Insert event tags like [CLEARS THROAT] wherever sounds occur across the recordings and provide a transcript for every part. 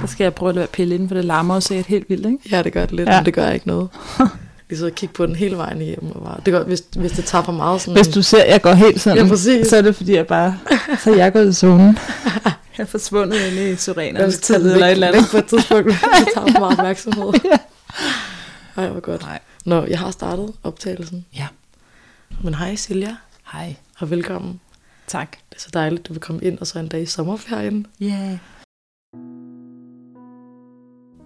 Så skal jeg prøve at lade være pille inden, for det larmer også et helt vildt, ikke? Ja, det gør det lidt, Ja. men det gør ikke noget. [LAUGHS] Vi sidder og kigger på den hele vejen hjem. Og bare, det gør, hvis, hvis det tager for meget sådan... Hvis du ser, jeg går helt sådan, Ja, præcis. så er det fordi, jeg bare... Så er jeg gået i zonen. [LAUGHS] Jeg er forsvundet ind i Jeg vil tage tallet eller et eller andet. på et tidspunkt, det [LAUGHS] tager for meget opmærksomhed. Ja. Ej, hvor godt. Nej. Nå, jeg har startet optagelsen. Ja. Men hej Silja, Hej. og velkommen. Tak. Det er så dejligt, du vil komme ind, og så en dag i sommerferien. Ja. Yeah.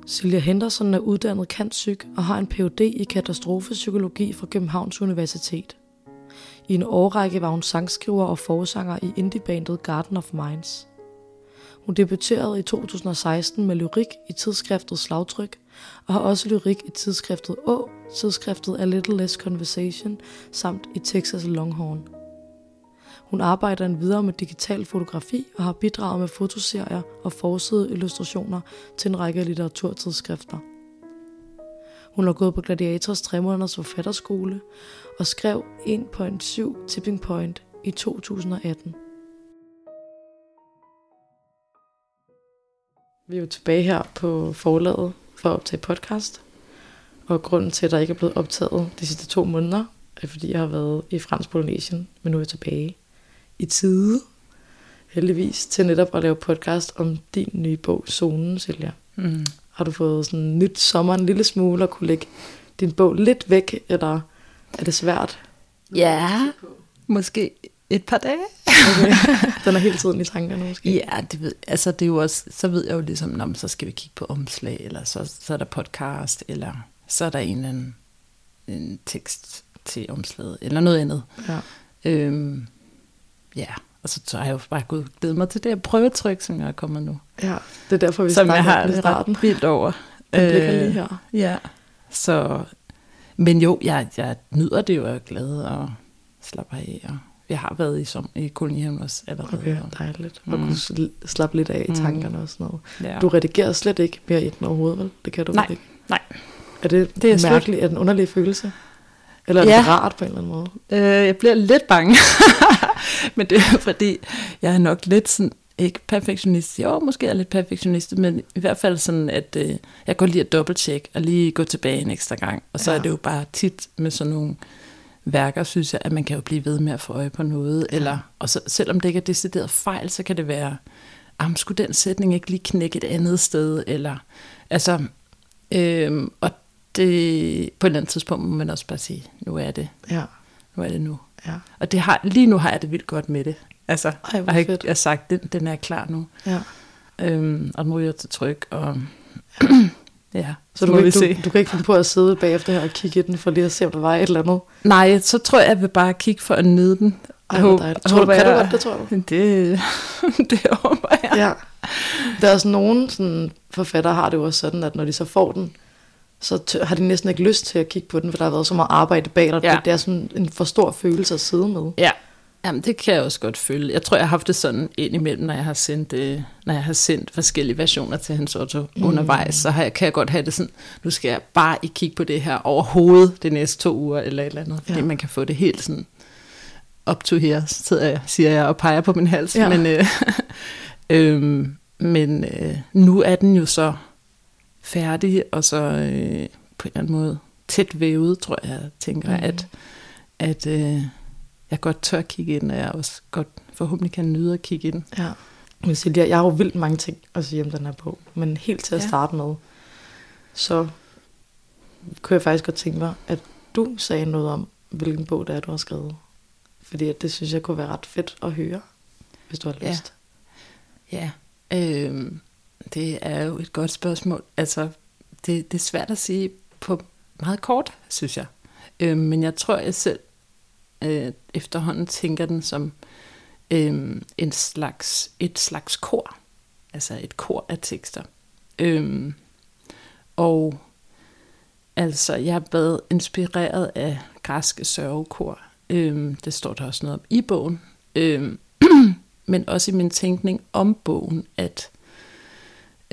Silja Henderson er uddannet kantsyk og har en Ph.D. i katastrofepsykologi fra Københavns Universitet. I en årrække var hun sangskriver og forsanger i indiebandet Garden of Minds. Hun debuterede i 2016 med lyrik i tidsskriftet Slagtryk, og har også lyrik i tidsskriftet Å, tidsskriftet A Little Less Conversation, samt i Texas Longhorn. Hun arbejder endvidere med digital fotografi og har bidraget med fotoserier og forside illustrationer til en række litteraturtidsskrifter. Hun har gået på Gladiators 3 måneders forfatterskole og skrev 1.7 Tipping Point i 2018. Vi er jo tilbage her på forlaget for at optage podcast. Og grunden til, at der ikke er blevet optaget de sidste to måneder, er fordi jeg har været i Fransk Polynesien, men nu er jeg tilbage i tide, heldigvis, til netop at lave podcast om din nye bog, Zonen, Silja. Mm. Har du fået sådan nyt sommer en lille smule og kunne lægge din bog lidt væk, eller er det svært? Ja, måske et par dage. Okay. [LAUGHS] Den er hele tiden i tankerne måske. Ja, det ved, altså det er jo også, så ved jeg jo ligesom, Nå, men så skal vi kigge på omslag, eller så, så er der podcast, eller så er der en eller anden en tekst til omslaget, eller noget andet. Ja. Øhm, ja, og så, har jeg jo bare gået glædet mig til det her prøvetryk, som jeg er kommet nu. ja, det er derfor, vi som jeg har det starten. ret vildt over. Den ligger lige her. Ja, så, men jo, jeg, jeg nyder det jo, og er glad og slapper af. Og jeg har været i, som, i kolonien også allerede. Okay, dejligt. Og Mm. kunne sl- slappe lidt af i Mm. tankerne og sådan noget. ja. Du redigerer slet ikke mere i den overhovedet, vel? Det kan du Nej, ikke? nej. Er det, Det er mærkeligt? Er det en underlig følelse? Eller er det Ja. rart på en eller anden måde? Øh, jeg bliver lidt bange, [LAUGHS] men det er fordi, jeg er nok lidt sådan, ikke perfektionist, jo, måske er jeg lidt perfektionist, men i hvert fald sådan, at øh, jeg går lige at dobbelttjekke og lige gå tilbage en ekstra gang. Og så Ja. er det jo bare tit med sådan nogle værker, synes jeg, at man kan jo blive ved med at få øje på noget. Ja. Eller, og så, selvom det ikke er decideret fejl, så kan det være, am, skulle den sætning ikke lige knække et andet sted? Eller, altså, øhm, og det, på et eller andet tidspunkt må man også bare sige, nu er det, Ja, nu er det nu. ja. Og det har, lige nu har jeg det vildt godt med det. Altså, Ej, jeg har, fedt. jeg har sagt, den, den er klar nu. ja. Øhm, og den ryger til tryk, og ja, Så du må kan, vi ikke, se. du, du kan ikke finde på at sidde bagefter her og kigge i den, for lige at se, om der var et eller andet. Nej, så tror jeg, jeg vil bare kigge for at nyde den. Ej, hvor dejligt. Tror du, kan du godt det, tror du? [LAUGHS] Det, [LAUGHS] det håber jeg. Ja. Der er også nogen sådan, forfattere har det jo også sådan, at når de så får den, så t- har de næsten ikke lyst til at kigge på den, for der har været så meget arbejde bag dig. Ja. Det, det er sådan en for stor følelse at sidde med. Ja. Jamen, det kan jeg også godt føle. Jeg tror, jeg har haft det sådan ind imellem, når jeg har sendt, øh, når jeg har sendt forskellige versioner til Hans Otto mm. undervejs, så har jeg, kan jeg godt have det sådan, nu skal jeg bare ikke kigge på det her overhovedet de næste to uger, eller et eller andet, fordi Ja. man kan få det helt sådan up to here, sidder jeg, siger jeg, og peger på min hals. Ja. Men, øh, [LAUGHS] øhm, men øh, nu er den jo så færdig, og så øh, på en eller anden måde tæt vævet, tror jeg, tænker, mm. at, at øh, jeg godt tør kigge ind, og jeg også godt forhåbentlig kan nyde at kigge ind. Ja. Men Silja, jeg har jo vildt mange ting at sige om den her bog, men helt til at Ja. starte med, så kunne jeg faktisk godt tænke mig, at du sagde noget om, hvilken bog det er, du har skrevet. Fordi at det synes jeg kunne være ret fedt at høre, hvis du har Ja. lyst. Ja, øh, det er jo et godt spørgsmål. Altså, det, det er svært at sige på meget kort, synes jeg. Øh, men jeg tror, jeg selv øh, efterhånden tænker den som øh, en slags, et slags kor. Altså et kor af tekster. Øh, og altså, jeg er blevet inspireret af græske sørgekor. Øh, det står der også noget om i bogen. Øh, [CLEARS THROAT] men også i min tænkning om bogen, at,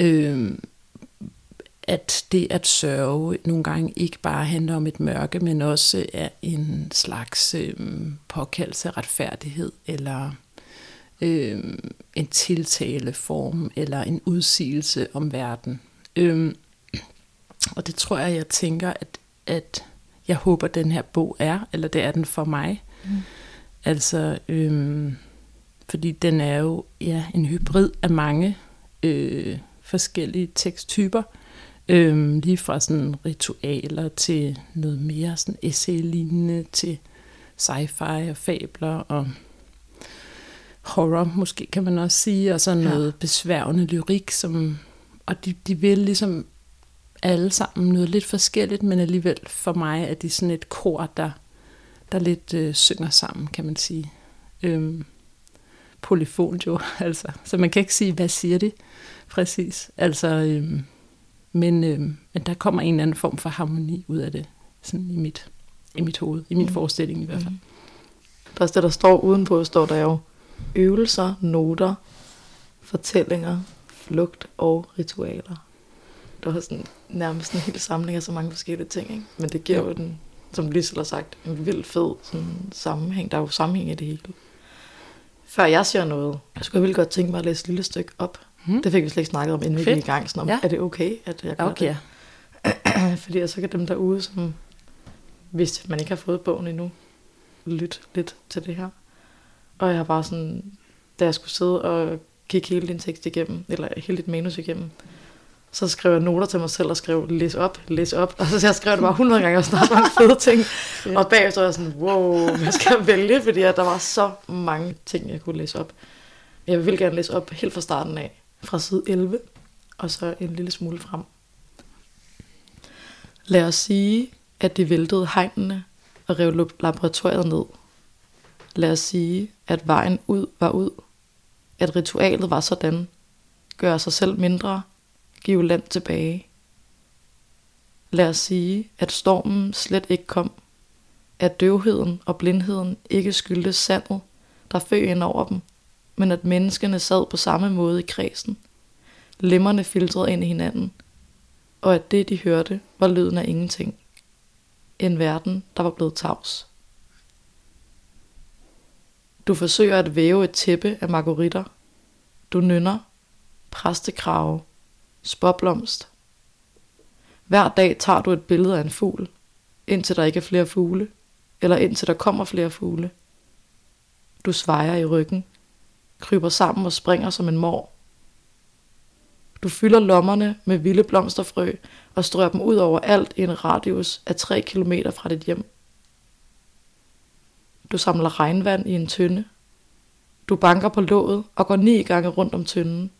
øh, at det at sørge nogle gange ikke bare handler om et mørke, men også er en slags øh, påkaldelse af retfærdighed, eller øh, en tiltaleform eller en udsigelse om verden. Øh, og det tror jeg, jeg tænker, at, at jeg håber, den her bog er, eller det er den for mig. Mm. Altså, øh, fordi den er jo ja, en hybrid af mange øh, forskellige teksttyper. Øhm, lige fra sådan ritualer til noget mere sådan essay-lignende, til sci-fi og fabler og horror, måske kan man også sige, og så noget ja. besværgende lyrik, som, og de, de vil ligesom alle sammen noget lidt forskelligt, men alligevel for mig er de sådan et kor, der, der lidt øh, synger sammen, kan man sige. Øhm, polyfon jo, [LAUGHS] altså. Så man kan ikke sige, hvad siger de præcis. Altså, øhm, men, øhm, men der kommer en eller anden form for harmoni ud af det, sådan i mit, i mit hoved, i min mm. forestilling i hvert fald. Mm. Der er det, der står udenpå, står der jo øvelser, noter, fortællinger, flugt og ritualer. Der er sådan nærmest en hel samling af så mange forskellige ting, ikke? men det giver jo den, som Lise har sagt, en vild fed sådan, sammenhæng. Der er jo sammenhæng i det hele. Før jeg siger noget, så skulle jeg godt tænke mig at læse et lille stykke op. Hmm. Det fik vi slet ikke snakket om, inden vi gik i gang. Sådan om, ja. Er det okay, at jeg gør okay. det? [CLEARS THROAT] Fordi så kan dem derude, som hvis man ikke har fået bogen endnu, lytte lidt til det her. Og jeg har bare sådan, da jeg skulle sidde og kigge hele din tekst igennem, eller hele dit manus igennem, så skrev jeg noter til mig selv og skrev, læs op, læs op. [LAUGHS] Og så jeg skrev det bare 100 gange og snart mange fede ting. [LAUGHS] Yeah. Og bagefter var jeg sådan, wow, hvad skal vælge? Fordi at der var så mange ting, jeg kunne læse op. Jeg vil gerne læse op helt fra starten af, fra side 11, og så en lille smule frem. Lad os sige, at de væltede hegnene og rev laboratoriet ned. Lad os sige, at vejen ud var ud. At ritualet var sådan. Gør sig selv mindre give land tilbage. Lad os sige, at stormen slet ikke kom, at døvheden og blindheden ikke skyldtes sandet, der føg ind over dem, men at menneskene sad på samme måde i kredsen, lemmerne filtrede ind i hinanden, og at det, de hørte, var lyden af ingenting. En verden, der var blevet tavs. Du forsøger at væve et tæppe af margaritter. Du nynner, præstekrave, Spåblomst. Hver dag tager du et billede af en fugl, indtil der ikke er flere fugle, eller indtil der kommer flere fugle. Du svejer i ryggen, kryber sammen og springer som en mor. Du fylder lommerne med vilde blomsterfrø og strør dem ud over alt i en radius af 3 km fra dit hjem. Du samler regnvand i en tynde. Du banker på låget og går ni gange rundt om tynden.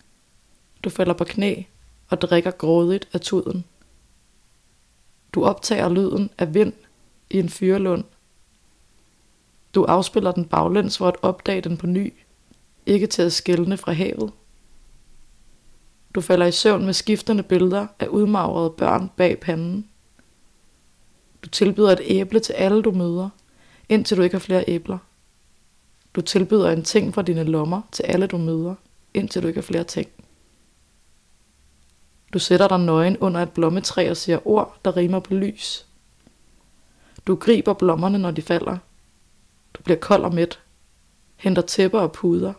Du falder på knæ og drikker grådigt af tuden. Du optager lyden af vind i en fyrlund. Du afspiller den baglæns for at opdage den på ny, ikke til at skælne fra havet. Du falder i søvn med skiftende billeder af udmagrede børn bag panden. Du tilbyder et æble til alle du møder, indtil du ikke har flere æbler. Du tilbyder en ting fra dine lommer til alle du møder, indtil du ikke har flere ting. Du sætter dig nøgen under et blommetræ og siger ord, der rimer på lys. Du griber blommerne, når de falder. Du bliver kold og mæt. Henter tæpper og puder.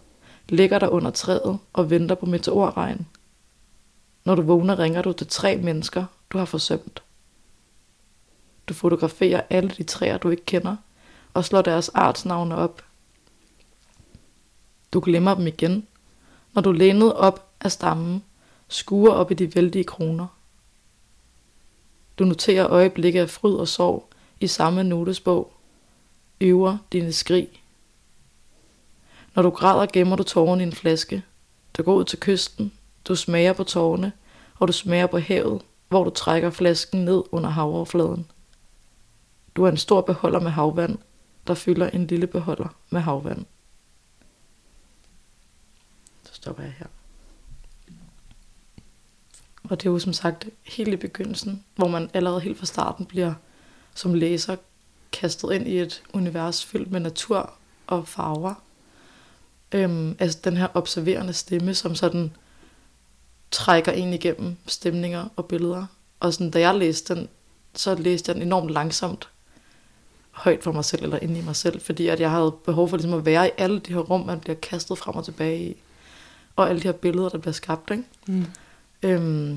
Ligger der under træet og venter på meteorregn. Når du vågner, ringer du til tre mennesker, du har forsømt. Du fotograferer alle de træer, du ikke kender, og slår deres artsnavne op. Du glemmer dem igen, når du lænede op af stammen skuer op i de vældige kroner. Du noterer øjeblikke af fryd og sorg i samme notesbog. Øver dine skrig. Når du græder, gemmer du tårerne i en flaske. Du går ud til kysten. Du smager på tårerne, og du smager på havet, hvor du trækker flasken ned under havoverfladen. Du er en stor beholder med havvand, der fylder en lille beholder med havvand. Så stopper jeg her. Og det er jo som sagt helt i begyndelsen, hvor man allerede helt fra starten bliver som læser kastet ind i et univers fyldt med natur og farver. Øhm, altså den her observerende stemme, som sådan trækker ind igennem stemninger og billeder. Og sådan, da jeg læste den, så læste jeg den enormt langsomt. højt for mig selv, eller inde i mig selv, fordi at jeg havde behov for ligesom at være i alle de her rum, man bliver kastet frem og tilbage i, og alle de her billeder, der bliver skabt. Ikke? Mm. Øhm,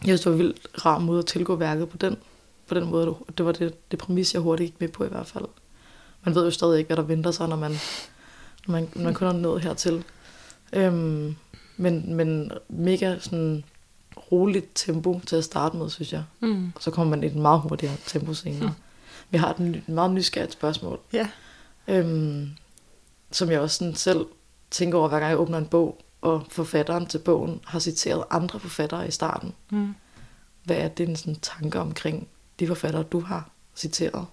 jeg synes, det var vildt rar måde at tilgå værket på den, på den måde. Det var det, det præmis, jeg hurtigt gik med på i hvert fald. Man ved jo stadig ikke, hvad der venter sig, når man, når man, når man kun er nået hertil. Øhm, men, men mega sådan roligt tempo til at starte med, synes jeg. Mm. Og så kommer man i et meget hurtigere tempo senere. Mm. Vi har et meget nysgerrigt spørgsmål, Ja. øhm, som jeg også sådan selv tænker over, hver gang jeg åbner en bog, og forfatteren til bogen har citeret andre forfattere i starten. Mm. Hvad er dine sådan, tanker omkring de forfattere, du har citeret?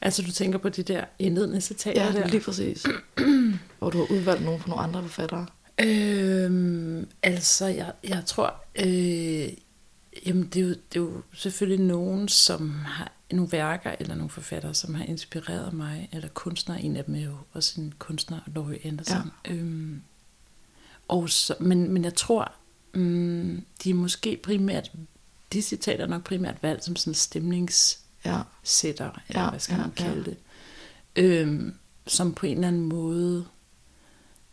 Altså, du tænker på de der indledende citater Ja, der? lige præcis. [CLEARS THROAT] Hvor du har udvalgt nogle fra nogle andre forfattere. Øhm, altså, jeg, jeg tror, øh, jamen det er, jo, det er jo selvfølgelig nogen, som har nogle værker, eller nogle forfattere, som har inspireret mig, eller kunstnere, en af dem er jo også en kunstner, Laurie Anderson. Ja. Øhm, og så, men, men jeg tror, mm, de er måske primært, de citater er nok primært valgt som sådan stemnings Ja, sætter, eller Ja, hvad skal ja, man kalde ja. det, øhm, som på en eller anden måde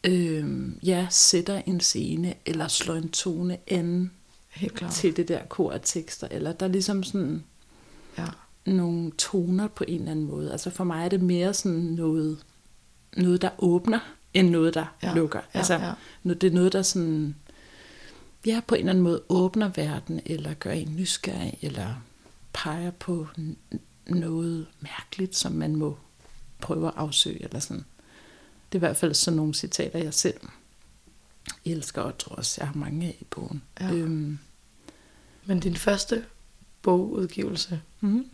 øhm, ja, sætter en scene, eller slår en tone an helt klart. til det der kor af tekster, eller der er ligesom sådan Ja, nogle toner på en eller anden måde. Altså for mig er det mere sådan noget, noget der åbner, end noget, der Ja, lukker. ja, altså, ja. nu- det er noget, der sådan, ja, på en eller anden måde åbner verden, eller gør en nysgerrig, eller peger på noget mærkeligt, som man må prøve at afsøge, eller sådan. Det er i hvert fald sådan nogle citater, jeg selv elsker, og tror også, jeg har mange af i bogen. Ja. Øhm, men din første bogudgivelse, mm,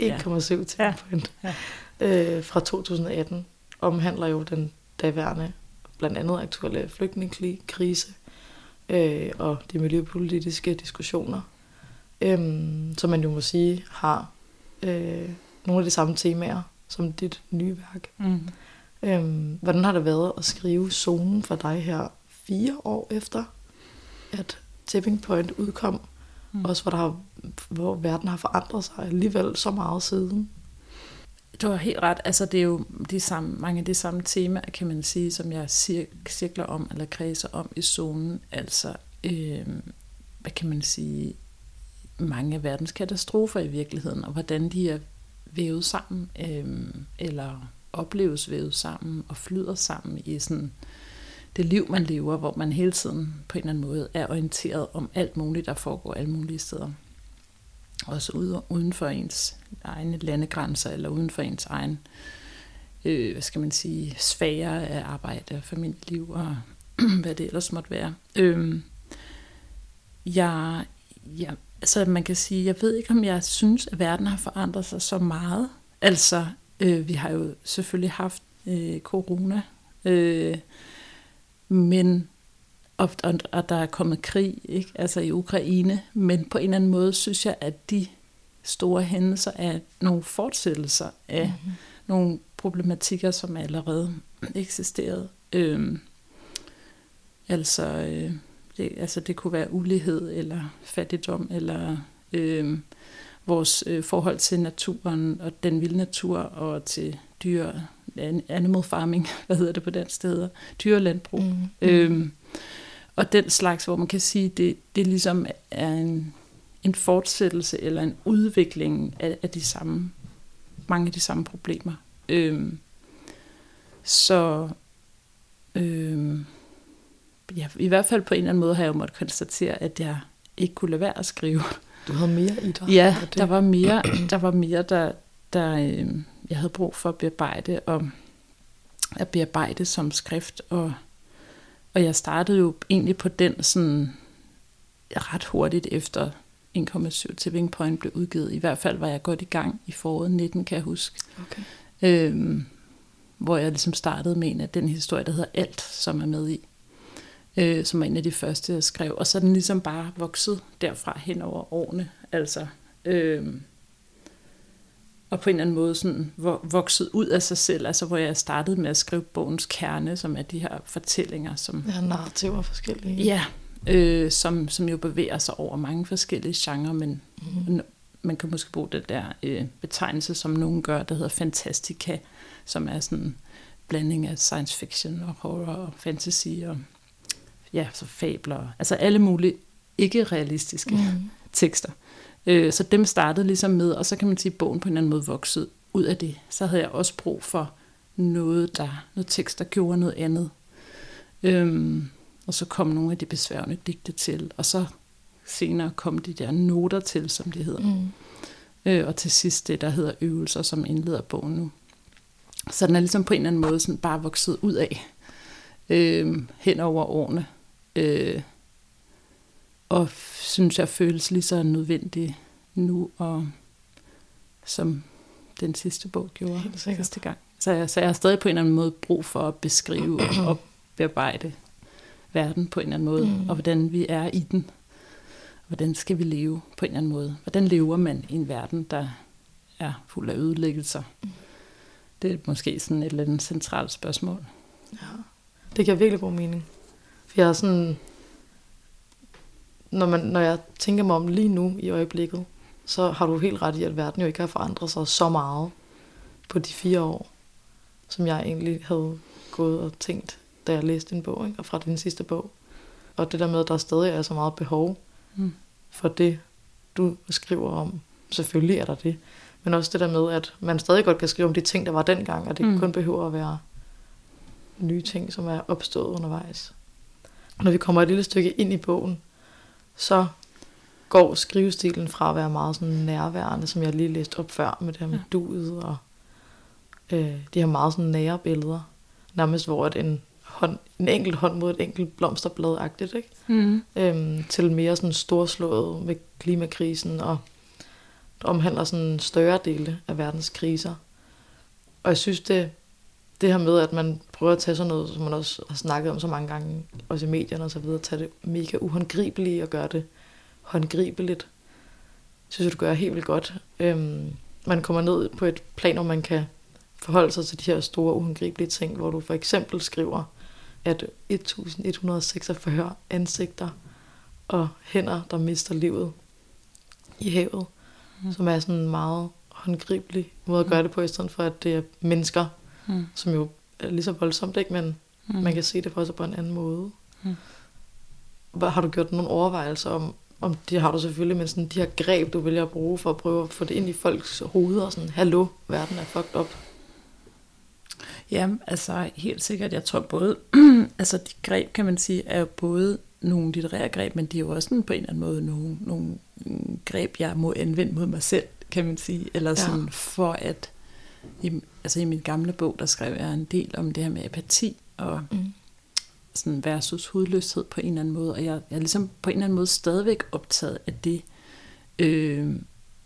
1,7 til Ja. point, Ja. [LAUGHS] øh, fra 2018, omhandler jo den daværende, blandt andet aktuelle flygtningekrise øh, og de miljøpolitiske diskussioner, øhm, som man jo må sige har øh, nogle af de samme temaer som dit nye værk. mm. Øhm, hvordan har det været at skrive zonen for dig her fire år efter, at Tipping Point udkom? Mm. Også hvor, der har, hvor verden har forandret sig alligevel så meget siden. Du har helt ret. Altså, det er jo de samme, mange af de samme temaer, kan man sige, som jeg cir- cirkler om, eller kredser om i zonen. Altså, øh, hvad kan man sige, mange af verdens katastrofer i virkeligheden, og hvordan de er vævet sammen, øh, eller opleves vævet sammen, og flyder sammen i sådan det liv, man lever, hvor man hele tiden på en eller anden måde er orienteret om alt muligt, der foregår alle mulige steder også uden for ens egne landegrænser, eller uden for ens egen, øh, hvad skal man sige, sfære af arbejde og familieliv, og [CLEARS THROAT] hvad det ellers måtte være. Øh, jeg, jeg, altså man kan sige, jeg ved ikke, om jeg synes, at verden har forandret sig så meget. Altså, øh, vi har jo selvfølgelig haft øh, corona, øh, men og, og, og der er kommet krig ikke? Altså i Ukraine, men på en eller anden måde synes jeg, at de store hændelser er nogle fortsættelser af mm-hmm. nogle problematikker, som allerede eksisterede. Øhm, altså, øh, det, altså det kunne være ulighed eller fattigdom eller øh, vores øh, forhold til naturen og den vilde natur og til dyr, animal farming, [LAUGHS] hvad hedder det på den sted, dyrelandbrug. Mm. Øhm, og den slags, hvor man kan sige, det, det ligesom er en, en fortsættelse eller en udvikling af, af de samme, mange af de samme problemer. Øhm, så øhm, ja, i hvert fald på en eller anden måde har jeg jo måttet konstatere, at jeg ikke kunne lade være at skrive. Du havde mere i dig. Ja, der var mere, [CLEARS THROAT] der var mere, der, der øh, jeg havde brug for at bearbejde og at bearbejde som skrift og og jeg startede jo egentlig på den sådan ret hurtigt efter 1,7 Tipping Point blev udgivet. I hvert fald var jeg godt i gang i foråret 19, kan jeg huske. Okay. Øhm, hvor jeg ligesom startede med en af den historie, der hedder Alt, som er med i. Øh, som var en af de første, jeg skrev. Og så er den ligesom bare vokset derfra hen over årene. Altså, øhm, og på en eller anden måde sådan vo- vokset ud af sig selv, altså hvor jeg startede med at skrive bogens kerne, som er de her fortællinger, som Ja, narrativer forskellige. Ja, øh, som, som jo bevæger sig over mange forskellige genrer, men, Mhm. mm. man kan måske bruge den der øh, betegnelse, som nogen gør, der hedder fantastica, som er sådan en blanding af science fiction og horror og fantasy og ja, så fabler. Altså alle mulige ikke realistiske mm. tekster. Øh, så dem startede ligesom med, og så kan man sige, at bogen på en eller anden måde voksede ud af det. Så havde jeg også brug for noget, der, noget tekst, der gjorde noget andet. Øhm, og så kom nogle af de besværende digte til, og så senere kom de der noter til, som de hedder. Mm. Øh, og til sidst det, der hedder øvelser, som indleder bogen nu. Så den er ligesom på en eller anden måde sådan bare vokset ud af øh, hen over årene. Øh, og synes jeg føles lige så nødvendig nu, og som den sidste bog gjorde sidste gang. Så jeg, så jeg har stadig på en eller anden måde brug for at beskrive og [CLEARS THROAT] bearbejde verden på en eller anden måde, mm. og hvordan vi er i den. Hvordan skal vi leve på en eller anden måde? Hvordan lever man i en verden, der er fuld af ødelæggelser? Mm. Det er måske sådan et eller andet centralt spørgsmål. Ja, det giver virkelig god mening. Jeg er sådan, når, man, når jeg tænker mig om lige nu i øjeblikket, så har du helt ret i, at verden jo ikke har forandret sig så meget på de fire år, som jeg egentlig havde gået og tænkt, da jeg læste en bog, ikke? og fra den sidste bog. Og det der med, at der stadig er så meget behov mm. for det, du skriver om. Selvfølgelig er der det. Men også det der med, at man stadig godt kan skrive om de ting, der var dengang, og det mm. kun behøver at være nye ting, som er opstået undervejs. Når vi kommer et lille stykke ind i bogen, så går skrivestilen fra at være meget sådan nærværende, som jeg lige læste op før, med det her med ja. duet og øh, de her meget sådan nære billeder. Nærmest hvor at en, hånd, en enkelt hånd mod et enkelt blomsterblad-agtigt, ikke? Mm. Øhm, til mere sådan storslået med klimakrisen og omhandler sådan større dele af verdens kriser. Og jeg synes, det, det her med, at man prøver at tage sådan noget, som man også har snakket om så mange gange, også i medierne og så videre, tage det mega uhåndgribeligt og gøre det håndgribeligt, synes jeg, du gør helt vildt godt. Øhm, man kommer ned på et plan, hvor man kan forholde sig til de her store uhåndgribelige ting, hvor du for eksempel skriver, at 1146 ansigter og hænder, der mister livet i havet, mm. som er sådan en meget håndgribelig måde at gøre det på, i stedet for at det er mennesker, mm. som jo er lige så voldsomt, ikke? men mm. man kan se det for sig på en anden måde. Mm. Har du gjort nogle overvejelser om, om det har du selvfølgelig, men sådan de her greb, du vælger at bruge for at prøve at få det ind i folks hoveder, sådan, hallo, verden er fucked up. Ja, altså helt sikkert, jeg tror både, [CLEARS THROAT] altså de greb, kan man sige, er jo både nogle litterære greb, men de er jo også på en eller anden måde nogle, nogle greb, jeg må anvende mod mig selv, kan man sige, eller sådan ja. for at, i, altså i min gamle bog, der skrev jeg en del om det her med apati, og mm sådan versus hudløshed på en eller anden måde, og jeg, jeg er ligesom på en eller anden måde stadigvæk optaget af det, øh,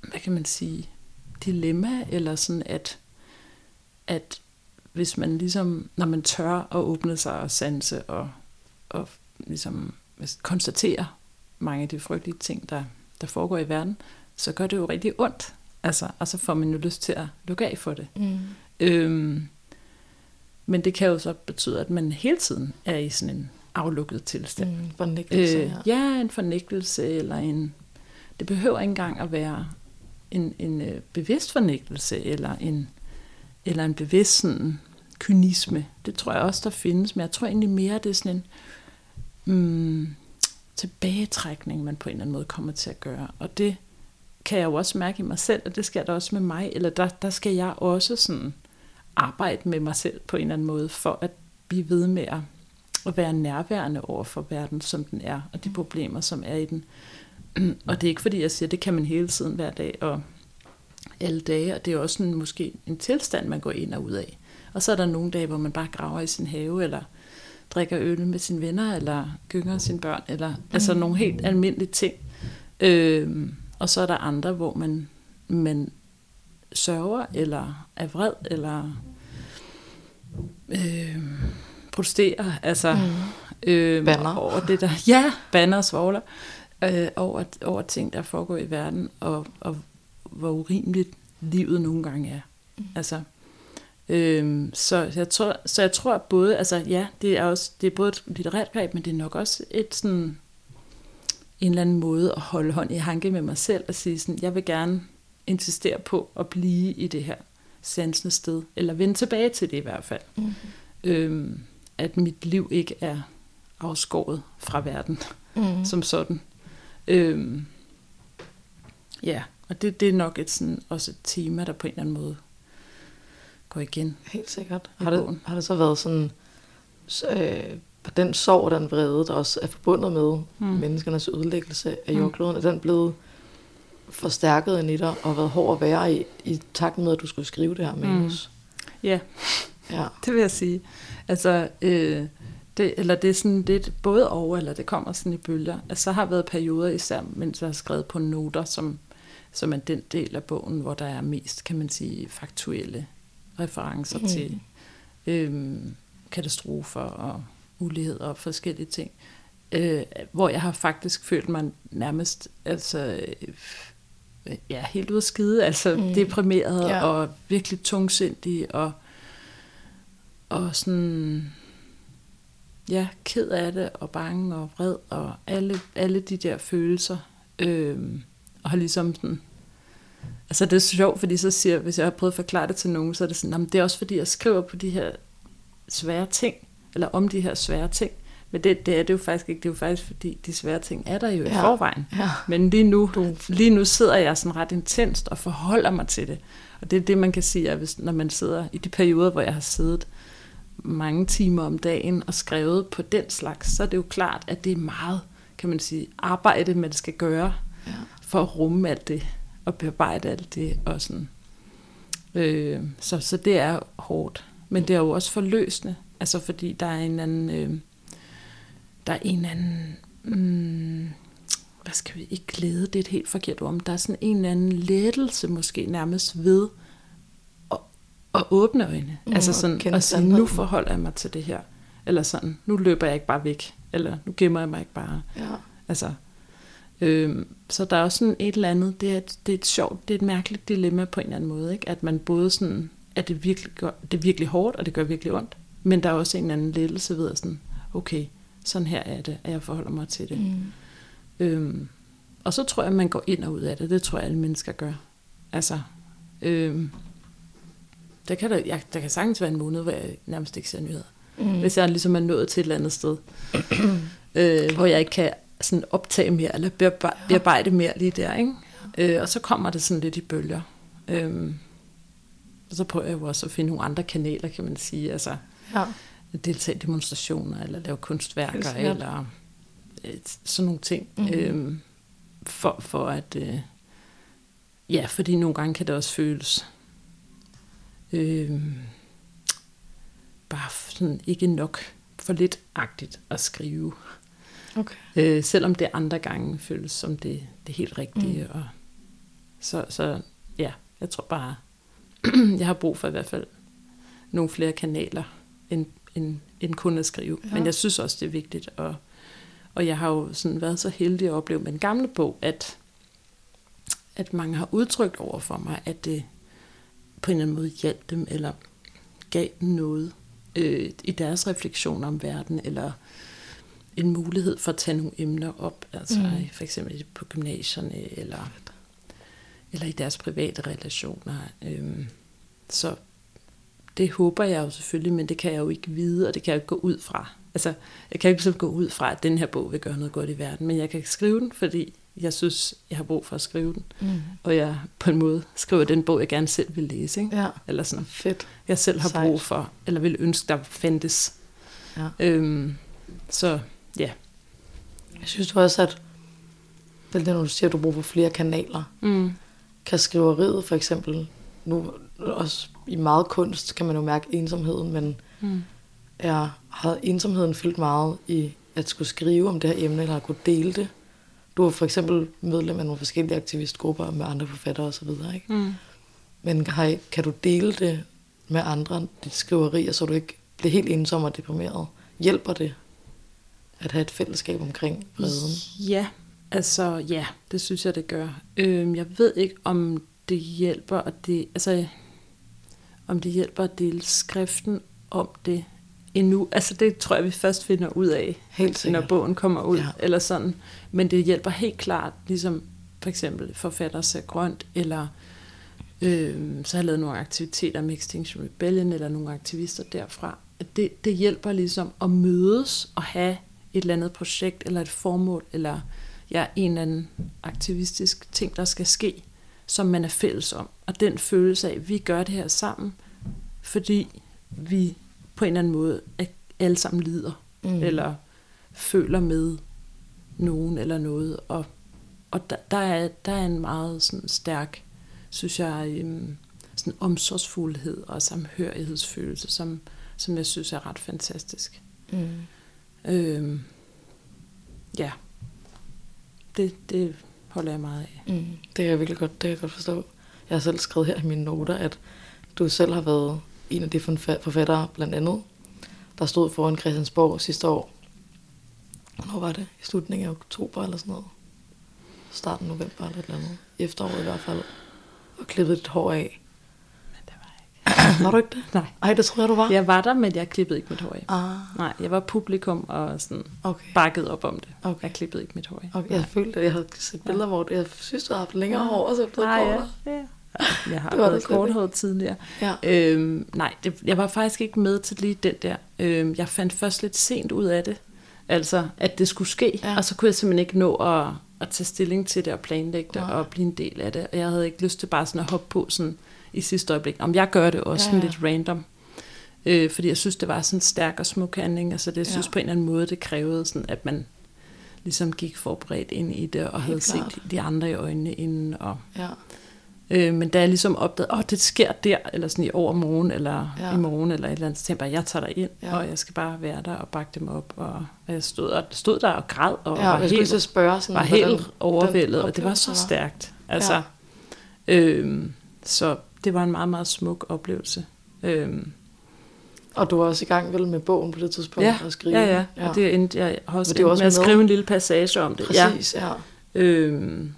hvad kan man sige, dilemma, eller sådan at, at hvis man ligesom, når man tør at åbne sig og sanse og, og ligesom konstatere mange af de frygtelige ting, der, der foregår i verden, så gør det jo rigtig ondt. Altså, og så får man jo lyst til at lukke af for det. Mm. Øhm, men det kan jo så betyde, at man hele tiden er i sådan en aflukket tilstand. Mm, fornægtelse, øh, ja. ja, en fornægtelse, eller en... Det behøver ikke engang at være en, en øh, bevidst fornægtelse, eller en, eller en bevidst sådan, kynisme. Det tror jeg også, der findes, men jeg tror egentlig mere, det er sådan en mm, tilbagetrækning, man på en eller anden måde kommer til at gøre. Og det kan jeg jo også mærke i mig selv, og det skal der også med mig, eller der, der skal jeg også sådan arbejde med mig selv på en eller anden måde, for at blive ved med at, at være nærværende over for verden, som den er, og de mm. problemer, som er i den. [CLEARS THROAT] Og det er ikke fordi, jeg siger, at det kan man hele tiden hver dag og alle dage, og det er også en, måske en tilstand, man går ind og ud af. Og så er der nogle dage, hvor man bare graver i sin have, eller drikker øl med sine venner, eller gynger sine børn, eller mm. altså nogle helt almindelige ting. Øhm, og så er der andre, hvor man, man sørger, eller er vred, eller øh, protesterer, altså mm. øh, banner. over det der, [LAUGHS] ja, banner og svogler, øh, over, over ting, der foregår i verden, og, og hvor urimeligt livet nogle gange er. Mm. Altså, øh, så, jeg tror, så jeg tror både, altså ja, det er også, det er både et litterært greb, men det er nok også et sådan, en eller anden måde at holde hånd i hanke med mig selv og sige sådan, jeg vil gerne insistere på at blive i det her sansende sted, eller vende tilbage til det i hvert fald. Mm. Øhm, at mit liv ikke er afskåret fra verden mm. som sådan. Øhm, ja, og det, det er nok et, sådan, også et tema, der på en eller anden måde går igen. Helt sikkert. Har det, har det så været sådan, øh, den sorg og den vrede, der også er forbundet med mm. menneskernes udlæggelse af mm. jordkloden, er den blevet forstærket ind i dig og været hård at være i, i takt med, at du skulle skrive det her manus? Mm. Ja. ja, [LAUGHS] det vil jeg sige. Altså, øh, det, eller det er sådan lidt både over, eller det kommer sådan i bølger. Altså, så har været perioder, især mens jeg har skrevet på noter, som, som er den del af bogen, hvor der er mest, kan man sige, faktuelle referencer mm. til øh, katastrofer og ulighed og forskellige ting. Øh, hvor jeg har faktisk følt mig nærmest altså, øh, ja, helt ud af skide, altså mm. deprimeret ja. og virkelig tungsindig og, og sådan ja, ked af det og bange og vred og alle, alle de der følelser. Øh, og har ligesom sådan Altså det er sjovt, fordi så siger, hvis jeg har prøvet at forklare det til nogen, så er det sådan, det er også fordi, jeg skriver på de her svære ting, eller om de her svære ting. Men det, det er det jo faktisk ikke. Det er jo faktisk fordi, de svære ting er der jo ja. i forvejen. Ja. Men lige nu, lige nu sidder jeg sådan ret intenst og forholder mig til det. Og det er det, man kan sige, at hvis, når man sidder i de perioder, hvor jeg har siddet mange timer om dagen og skrevet på den slags, så er det jo klart, at det er meget, kan man sige, arbejde, man skal gøre ja. for at rumme alt det og bearbejde alt det. Og sådan. Øh, så, så det er hårdt. Men det er jo også forløsende. Altså fordi der er en anden... Øh, der er en anden... Mm, hvad skal vi ikke glæde, det er et helt forkert ord, men der er sådan en eller anden lettelse måske nærmest ved at, at åbne øjne. Mm, altså sådan at sige, nu forholder jeg mig til det her. Eller sådan, nu løber jeg ikke bare væk. Eller nu gemmer jeg mig ikke bare. Ja. Altså, øhm, så der er også sådan et eller andet, det er, et, det er et sjovt, det er et mærkeligt dilemma på en eller anden måde, ikke? at man både sådan, at det virkelig, gør, det er virkelig hårdt, og det gør virkelig ondt, men der er også en eller anden lettelse ved at sådan, okay, sådan her er det, at jeg forholder mig til det. Mm. Øhm, og så tror jeg, at man går ind og ud af det. Det tror jeg, alle mennesker gør. Altså, øhm, der, kan der, jeg, der kan sagtens være en måned, hvor jeg nærmest ikke ser nyheder. Mm. Hvis jeg ligesom er nået til et eller andet sted, [CLEARS THROAT] øh, hvor jeg ikke kan sådan optage mere, eller bearbejde mere lige der. Ikke? Øh, og så kommer det sådan lidt i bølger. Øhm, og så prøver jeg jo også at finde nogle andre kanaler, kan man sige. Altså, ja. Deltage i demonstrationer, eller lave kunstværker, eller øh, sådan nogle ting. Mm-hmm. Øhm, for, for at... Øh, ja, fordi nogle gange kan det også føles... Øh, bare sådan ikke nok for lidt agtigt at skrive. Okay. Øh, selvom det andre gange føles som det, det helt rigtige. Mm. Og så, så ja, jeg tror bare, [CLEARS THROAT] jeg har brug for i hvert fald nogle flere kanaler, end, end, end kun at skrive. Ja. Men jeg synes også, det er vigtigt. Og, og jeg har jo sådan været så heldig at opleve med en gamle bog, at, at mange har udtrykt over for mig, at det på en eller anden måde hjalp dem, eller gav dem noget øh, i deres refleksioner om verden, eller en mulighed for at tage nogle emner op, altså mm. for eksempel på gymnasierne, eller, eller i deres private relationer. Øhm, så det håber jeg jo selvfølgelig, men det kan jeg jo ikke vide, og det kan jeg ikke gå ud fra. Altså, jeg kan ikke ligesom gå ud fra, at den her bog vil gøre noget godt i verden, men jeg kan skrive den, fordi jeg synes, jeg har brug for at skrive den. Mm. Og jeg på en måde skriver den bog, jeg gerne selv vil læse. Ikke? Ja. Eller sådan. Fedt. Jeg selv har Sejt. brug for, eller vil ønske, der fandtes. Ja. Øhm, så ja. Jeg synes du også, at det når du siger, at du bruger flere kanaler. Mm. Kan skriveriet for eksempel, nu også i meget kunst, kan man jo mærke ensomheden, men mm. jeg har ensomheden fyldt meget i at skulle skrive om det her emne, eller at kunne dele det. Du er for eksempel medlem af nogle forskellige aktivistgrupper med andre forfattere osv., ikke? Mm. Men kan, kan du dele det med andre, dit skriverier, så du ikke bliver helt ensom og deprimeret? Hjælper det at have et fællesskab omkring vreden? Ja, altså ja, det synes jeg, det gør. Øhm, jeg ved ikke, om det hjælper, at det, altså, om det hjælper at dele skriften om det, endnu. Altså det tror jeg, vi først finder ud af, Helt når bogen kommer ud, ja. eller sådan. Men det hjælper helt klart, ligesom for eksempel forfatter ser grønt, eller øh, så har jeg lavet nogle aktiviteter med Extinction Rebellion, eller nogle aktivister derfra. Det, det hjælper ligesom at mødes og have et eller andet projekt, eller et formål, eller ja, en eller anden aktivistisk ting, der skal ske, som man er fælles om. Og den følelse af, at vi gør det her sammen, fordi vi på en eller anden måde alle sammen lider, mm. eller føler med nogen eller noget. Og, og der, der, er, der er en meget sådan stærk, synes jeg, øhm, sådan omsorgsfuldhed og samhørighedsfølelse, som, som jeg synes er ret fantastisk. Mm. Øhm, ja, det, det holder jeg meget af. Mm. Det kan jeg virkelig godt, det kan jeg godt forstå. Jeg har selv skrevet her i mine noter, at du selv har været en af de forfattere, blandt andet, der stod foran Christiansborg sidste år. Hvornår var det? I slutningen af oktober eller sådan noget? Starten af november eller et eller andet. Efteråret i hvert fald. Og klippet dit hår af. Men det var jeg ikke. Var du ikke det? Nej. Ej, det troede jeg, du var. Jeg var der, men jeg klippede ikke mit hår af. Ah, Nej, jeg var publikum og sådan okay. bakket op om det. Okay. Jeg klippede ikke mit hår af. okay. Jeg følte, at jeg havde set billeder, hvor jeg synes, du har haft længere hår, og så det blevet Nej, ja. kortere. ja. [LAUGHS] Jeg har Det var det været korthåret tidligere. Ja. Øhm, nej, det, jeg var faktisk ikke med til lige den der. Øhm, jeg fandt først lidt sent ud af det. Altså, at det skulle ske. Ja. Ja. Og så kunne jeg simpelthen ikke nå at, at tage stilling til det og planlægge det Nej. og blive en del af det. Og jeg havde ikke lyst til bare sådan at hoppe på sådan i sidste øjeblik. Om jeg gør det også Ja, ja, lidt random. Øh, fordi jeg synes, det var sådan en stærk og smuk handling. Altså, det, jeg synes Ja. på en eller anden måde, det krævede sådan, at man ligesom gik forberedt ind i det, og havde klart. set de andre i øjnene inden, og Ja. Øh, men da jeg ligesom opdagede, åh, oh, det sker der, eller sådan i overmorgen, eller Ja. i morgen, eller et eller andet, så tænkte jeg bare, jeg tager dig ind, Ja. og jeg skal bare være der og bakke dem op. Og, og jeg stod, og stod der og græd, og Ja, var lige så helt, spørge sådan, var helt den overvældet, og det var så stærkt. Altså, Ja. øhm, så det var en meget, meget smuk oplevelse. Øhm, Og du var også i gang vel med bogen på det tidspunkt ja, at skrive. ja, ja, ja, og det endte, jeg også, det også med at med. skrive en lille passage om det. Præcis, ja. Ja. Øhm,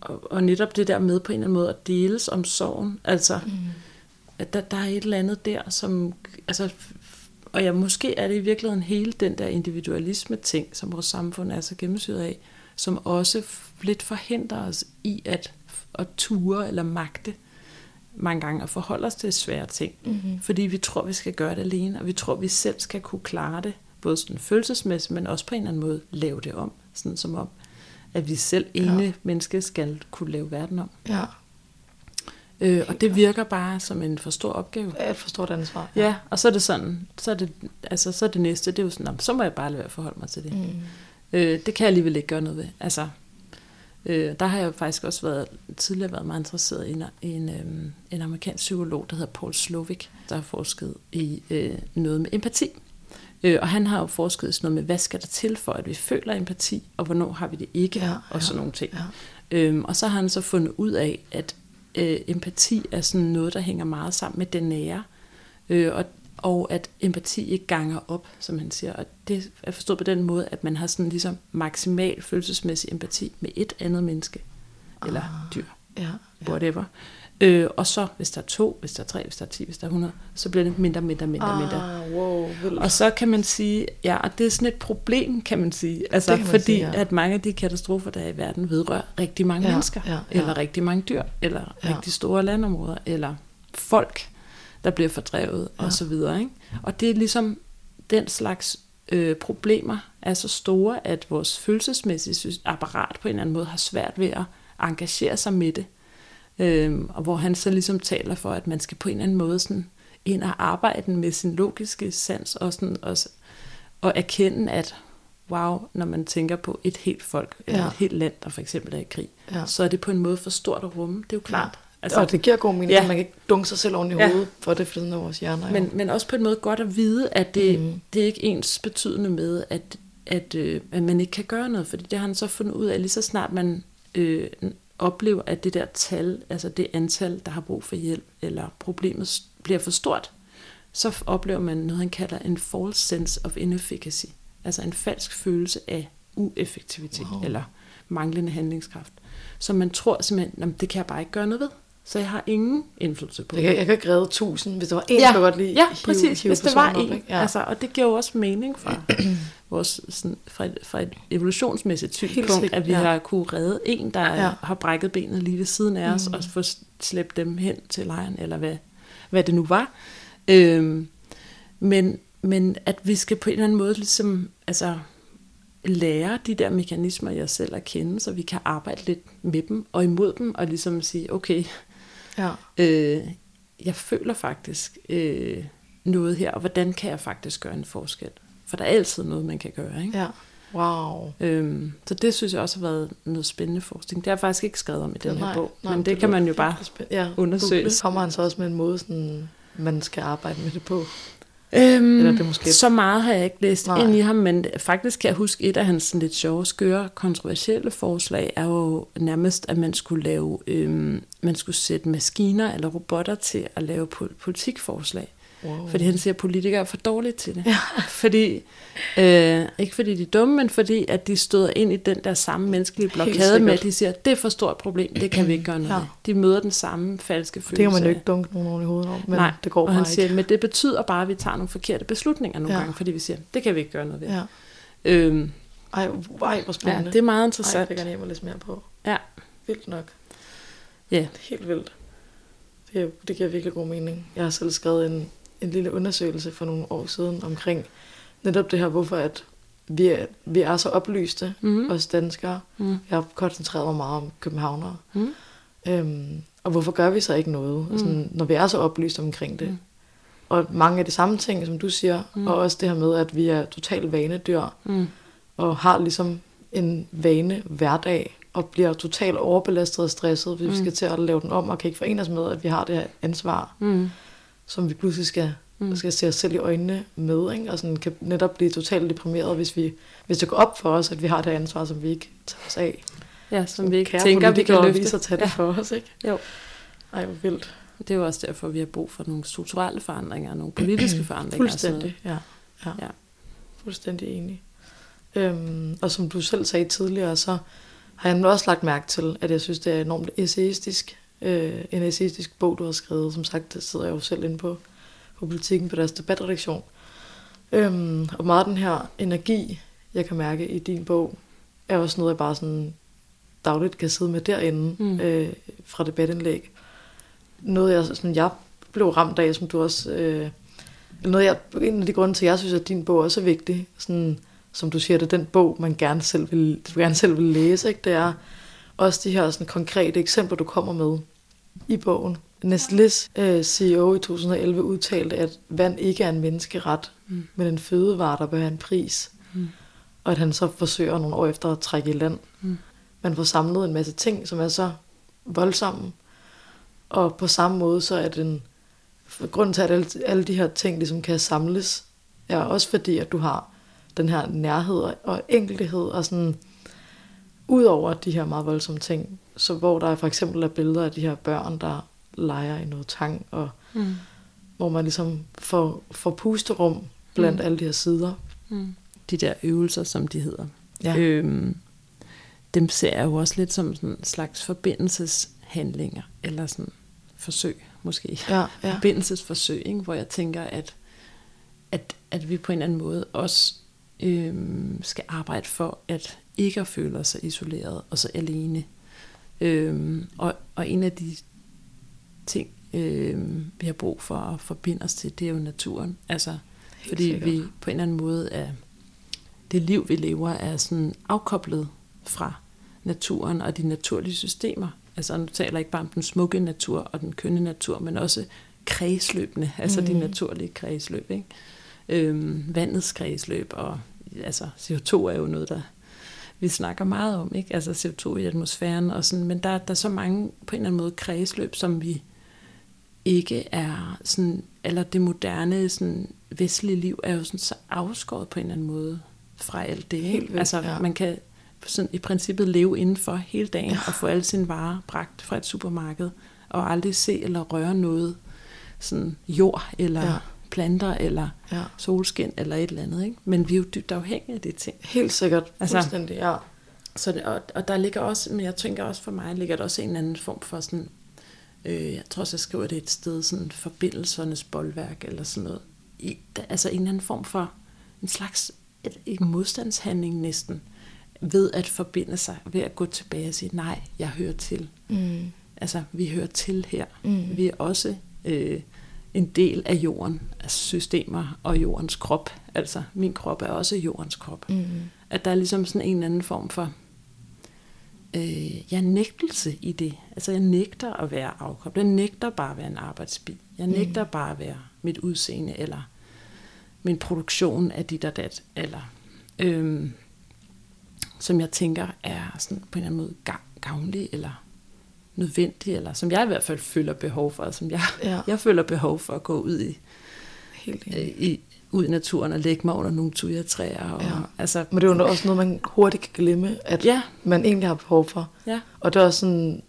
og, og netop det der med på en eller anden måde at deles om sorgen, altså Mm. at der, der er et eller andet der, som, altså, og ja, måske er det i virkeligheden hele den der individualisme ting, som vores samfund er så gennemsyret af, som også lidt forhindrer os i at, at ture eller magte mange gange at forholde os til svære ting. Mm-hmm. Fordi vi tror, vi skal gøre det alene, og vi tror, vi selv skal kunne klare det, både sådan følelsesmæssigt, men også på en eller anden måde lave det om, sådan som om, at vi selv ene ja. menneske skal kunne lave verden om. Ja, Øh, og det virker bare som en for stor opgave. jeg forstår det ansvar. Ja, og så er det sådan, så er det, altså, så er det næste, det er jo sådan, "Nå, så må jeg bare lade være at forholde mig til det. Mm. Øh, det kan jeg alligevel ikke gøre noget ved. Altså, øh, der har jeg faktisk også været, tidligere været meget interesseret i en, en, øh, en amerikansk psykolog, der hedder Paul Slovic, der har forsket i øh, noget med empati. Øh, og han har jo forsket i sådan noget med, hvad skal der til for, at vi føler empati, og hvornår har vi det ikke, Ja, og sådan nogle ting. Ja. Øhm, og så har han så fundet ud af, at øh, empati er sådan noget, der hænger meget sammen med det nære. Øh, og, og at empati ikke ganger op, som han siger. Og det er forstået på den måde, at man har sådan ligesom maksimal følelsesmæssig empati med et andet menneske. Eller Ah. dyr, Ja, ja. whatever. Øh, og så, hvis der er to, hvis der er tre, hvis der er ti, hvis der er 100, så bliver det mindre, mindre, mindre, mindre. Ah, wow, vildt. Og så kan man sige, ja, og det er sådan et problem, kan man sige. Altså, man fordi sige, ja. at mange af de katastrofer, der er i verden, vedrører rigtig mange Ja, mennesker. ja, ja. Eller rigtig mange dyr, eller Ja. rigtig store landområder, eller folk, der bliver fordrevet, Ja. og så videre. Ikke? Og det er ligesom den slags øh, problemer er så store, at vores følelsesmæssige apparat på en eller anden måde har svært ved at engagere sig med det. Øhm, og hvor han så ligesom taler for, at man skal på en eller anden måde sådan ind og arbejde med sin logiske sans, og, sådan, og, og erkende, at wow, når man tænker på et helt folk, eller Ja. et helt land, der for eksempel er i krig, Ja. så er det på en måde for stort at rumme. Det er jo klart. Altså, og det giver god mening, Ja. at man kan ikke dunke sig selv oven i Ja. hovedet, for det af vores hjerner. jo. Men, men også på en måde godt at vide, at det, mm. det er ikke ens betydende med, at, at, øh, at man ikke kan gøre noget. Fordi det har han så fundet ud af, lige så snart man øh, oplever, at det der tal, altså det antal, der har brug for hjælp, eller problemet bliver for stort, så oplever man noget, han kalder en false sense of inefficacy. Altså en falsk følelse af ueffektivitet, Wow. eller manglende handlingskraft. Så man tror simpelthen, "Nå, men det kan jeg bare ikke gøre noget ved. Så jeg har ingen indflydelse på Jeg kan, jeg kan ikke redde tusind, hvis der var en, ja, der godt lige ja, præcis, hvis det var en. op, ja. Altså, og det giver jo også mening fra, [CLEARS THROAT] vores, sådan, fra, et, fra et evolutionsmæssigt synspunkt, at vi ja. har kunne redde en, der Ja. ja. har brækket benet lige ved siden af os, Mm. og få slæbt dem hen til lejren, eller hvad, hvad det nu var. Øhm, men, men at vi skal på en eller anden måde ligesom, altså, lære de der mekanismer i os selv at kende, så vi kan arbejde lidt med dem og imod dem, og ligesom sige, okay, ja. øh, jeg føler faktisk øh, noget her, og hvordan kan jeg faktisk gøre en forskel? For der er altid noget, man kan gøre. Ikke? ja. Wow. Øhm, så det synes jeg også har været noget spændende forskning. Det har jeg faktisk ikke skrevet om i den her Nej, bog, nej, men det, kan man jo bare ja, undersøge. google. Kommer han så også med en måde, sådan, man skal arbejde med det på? Øhm, Eller er det måske- Så meget har jeg ikke læst Nej. Ind i ham, men faktisk kan jeg huske, et af hans sådan lidt sjove, skøre, kontroversielle forslag er jo nærmest, at man skulle lave, øhm, man skulle sætte maskiner eller robotter til at lave pol- politikforslag. Wow. Fordi han siger, at politikere er for dårlige til det. Ja. Fordi, øh, ikke fordi de er dumme, men fordi at de støder ind i den der samme menneskelige blokade med, at de siger, at det er for stort problem, det kan vi ikke gøre noget Ja. De møder den samme falske følelse. det kan man jo ikke dunke nogen oven i hovedet om, men Nej, det går og bare han ikke. siger, men det betyder bare, at vi tager nogle forkerte beslutninger nogle Ja. gange, fordi vi siger, det kan vi ikke gøre noget ved. Ja. Øhm, Ej, ej, hvor spændende. ja, det er meget Ej, interessant. det kan jeg hjem og læse mere på. Ja. Vildt nok. Ja. Helt vildt. Det, det giver virkelig god mening. Jeg har selv skrevet en, en lille undersøgelse for nogle år siden omkring netop det her, hvorfor at vi er, vi er så oplyste, Mhm. mm. os danskere. Mm. Jeg har koncentreret mig meget om københavnere. Mm. Øhm, og hvorfor gør vi så ikke noget, mm. sådan, når vi er så oplyste omkring det? Mm. Og mange af de samme ting, som du siger, mm. og også det her med, at vi er totalt vanedyr, Mm. og har ligesom en vane hverdag, og bliver totalt overbelastet og stresset, hvis mm. vi skal til at lave den om, og kan ikke forene os med, at vi har det her ansvar, Mm. Som vi pludselig skal, mm. Skal se os selv i øjnene med, ikke? og sådan kan netop blive totalt deprimeret, hvis, vi, hvis det går op for os, at vi har det ansvar, som vi ikke tager os af. Ja, som vi ikke Kære tænker, vi kan løfte. så tage det Ja. for os, ikke? Jo. Ej, hvor vildt. Det er jo også derfor, vi har brug for nogle strukturelle forandringer, nogle politiske [CLEARS THROAT] forandringer. Fuldstændig, ja. ja. Ja. Fuldstændig enig. Øhm, og som du selv sagde tidligere, så har jeg nu også lagt mærke til, at jeg synes, det er enormt essayistisk. Øh, en essayistisk bog, du har skrevet. Som sagt, det sidder jeg jo selv inde på, på politikken på deres debatredaktion. Øhm, og meget den her energi, jeg kan mærke i din bog, er også noget, jeg bare sådan dagligt kan sidde med derinde. Mm. øh, fra debatindlæg. Noget, jeg, sådan, jeg blev ramt af, som du også... Øh, noget, jeg, en af de grunde til, at jeg synes, at din bog også er vigtig, sådan, som du siger, det er den bog, man gerne selv vil, du gerne selv vil læse, ikke? det er også de her sådan, konkrete eksempler, du kommer med i bogen. Nestlés øh, CEO i 2011 udtalte, at vand ikke er en menneskeret, mm. men en fødevare, der bør have en pris. Mm. Og at han så forsøger nogle år efter at trække i land. Mm. Man får samlet en masse ting, som er så voldsomme. Og på samme måde, så er den grunden til, at alle, alle de her ting ligesom kan samles, er også fordi, at du har den her nærhed og- og enkelhed, og sådan, ud over de her meget voldsomme ting, så hvor der for eksempel er billeder af de her børn, der leger i noget tang, og Mm. hvor man ligesom får, får pusterum blandt mm. alle de her sider. Mm. De der øvelser, som de hedder. Ja. Øhm, dem ser jeg jo også lidt som sådan en slags forbindelseshandlinger, eller sådan forsøg måske. Ja, ja. Forbindelsesforsøg, ikke? hvor jeg tænker, at, at, at vi på en eller anden måde også øhm, skal arbejde for, at ikke at føle så isoleret og så alene. Øhm, og, og en af de ting, øhm, vi har brug for at forbinde os til, det er jo naturen. Altså, Helt fordi sikkert. vi på en eller anden måde er, det liv, vi lever, er sådan afkoblet fra naturen og de naturlige systemer. Altså nu taler jeg ikke bare om den smukke natur og den kønne natur, men også kredsløbene, [LAUGHS] altså mm. de Mm. naturlige kredsløb. Ikke? Øhm, vandets kredsløb, og altså CO2 er jo noget, der vi snakker meget om, ikke? altså CO2 i atmosfæren og sådan, men der, der er så mange på en eller anden måde kredsløb, som vi ikke er sådan, eller det moderne sådan, vestlige liv er jo sådan så afskåret på en eller anden måde fra alt det. Helt vildt, Altså ja. man kan sådan i princippet leve indenfor hele dagen ja. og få alle sine varer bragt fra et supermarked og aldrig se eller røre noget sådan jord eller Ja. Planter eller ja. solskin eller et eller andet. Ikke? Men vi er jo dybt afhængige af de ting. Helt sikkert. Altså- Fuldstændig, ja. Så det, og, og der ligger også, men jeg tænker også for mig, ligger der også en anden form for sådan Øh, jeg tror også, jeg skriver det et sted, sådan forbindelsernes boldværk eller sådan noget. I, der, altså en eller anden form for en slags et, en modstandshandling næsten, ved at forbinde sig, ved at gå tilbage og sige, nej, jeg hører til. Mm. Altså, vi hører til her. Mm. Vi er også øh, en del af jorden, altså systemer og jordens krop. Altså, min krop er også jordens krop. Mm. At der er ligesom sådan en eller anden form for øh, ja, nægtelse i det. Altså, jeg nægter at være afkoblet. Jeg nægter bare at være en arbejdsbil. Jeg nægter mm. bare at være mit udseende, eller min produktion af dit og dat, eller øhm, som jeg tænker er sådan på en eller anden måde gavnlig, eller nødvendig, eller som jeg i hvert fald føler behov for, som jeg, Ja. jeg føler behov for at gå ud i, Helt øh, i ud i naturen og lægge mig under nogle tujatræer. Og, Ja. altså, Men det er jo også noget, man hurtigt kan glemme, at Ja. man egentlig har behov for. ja, Og det er også sådan,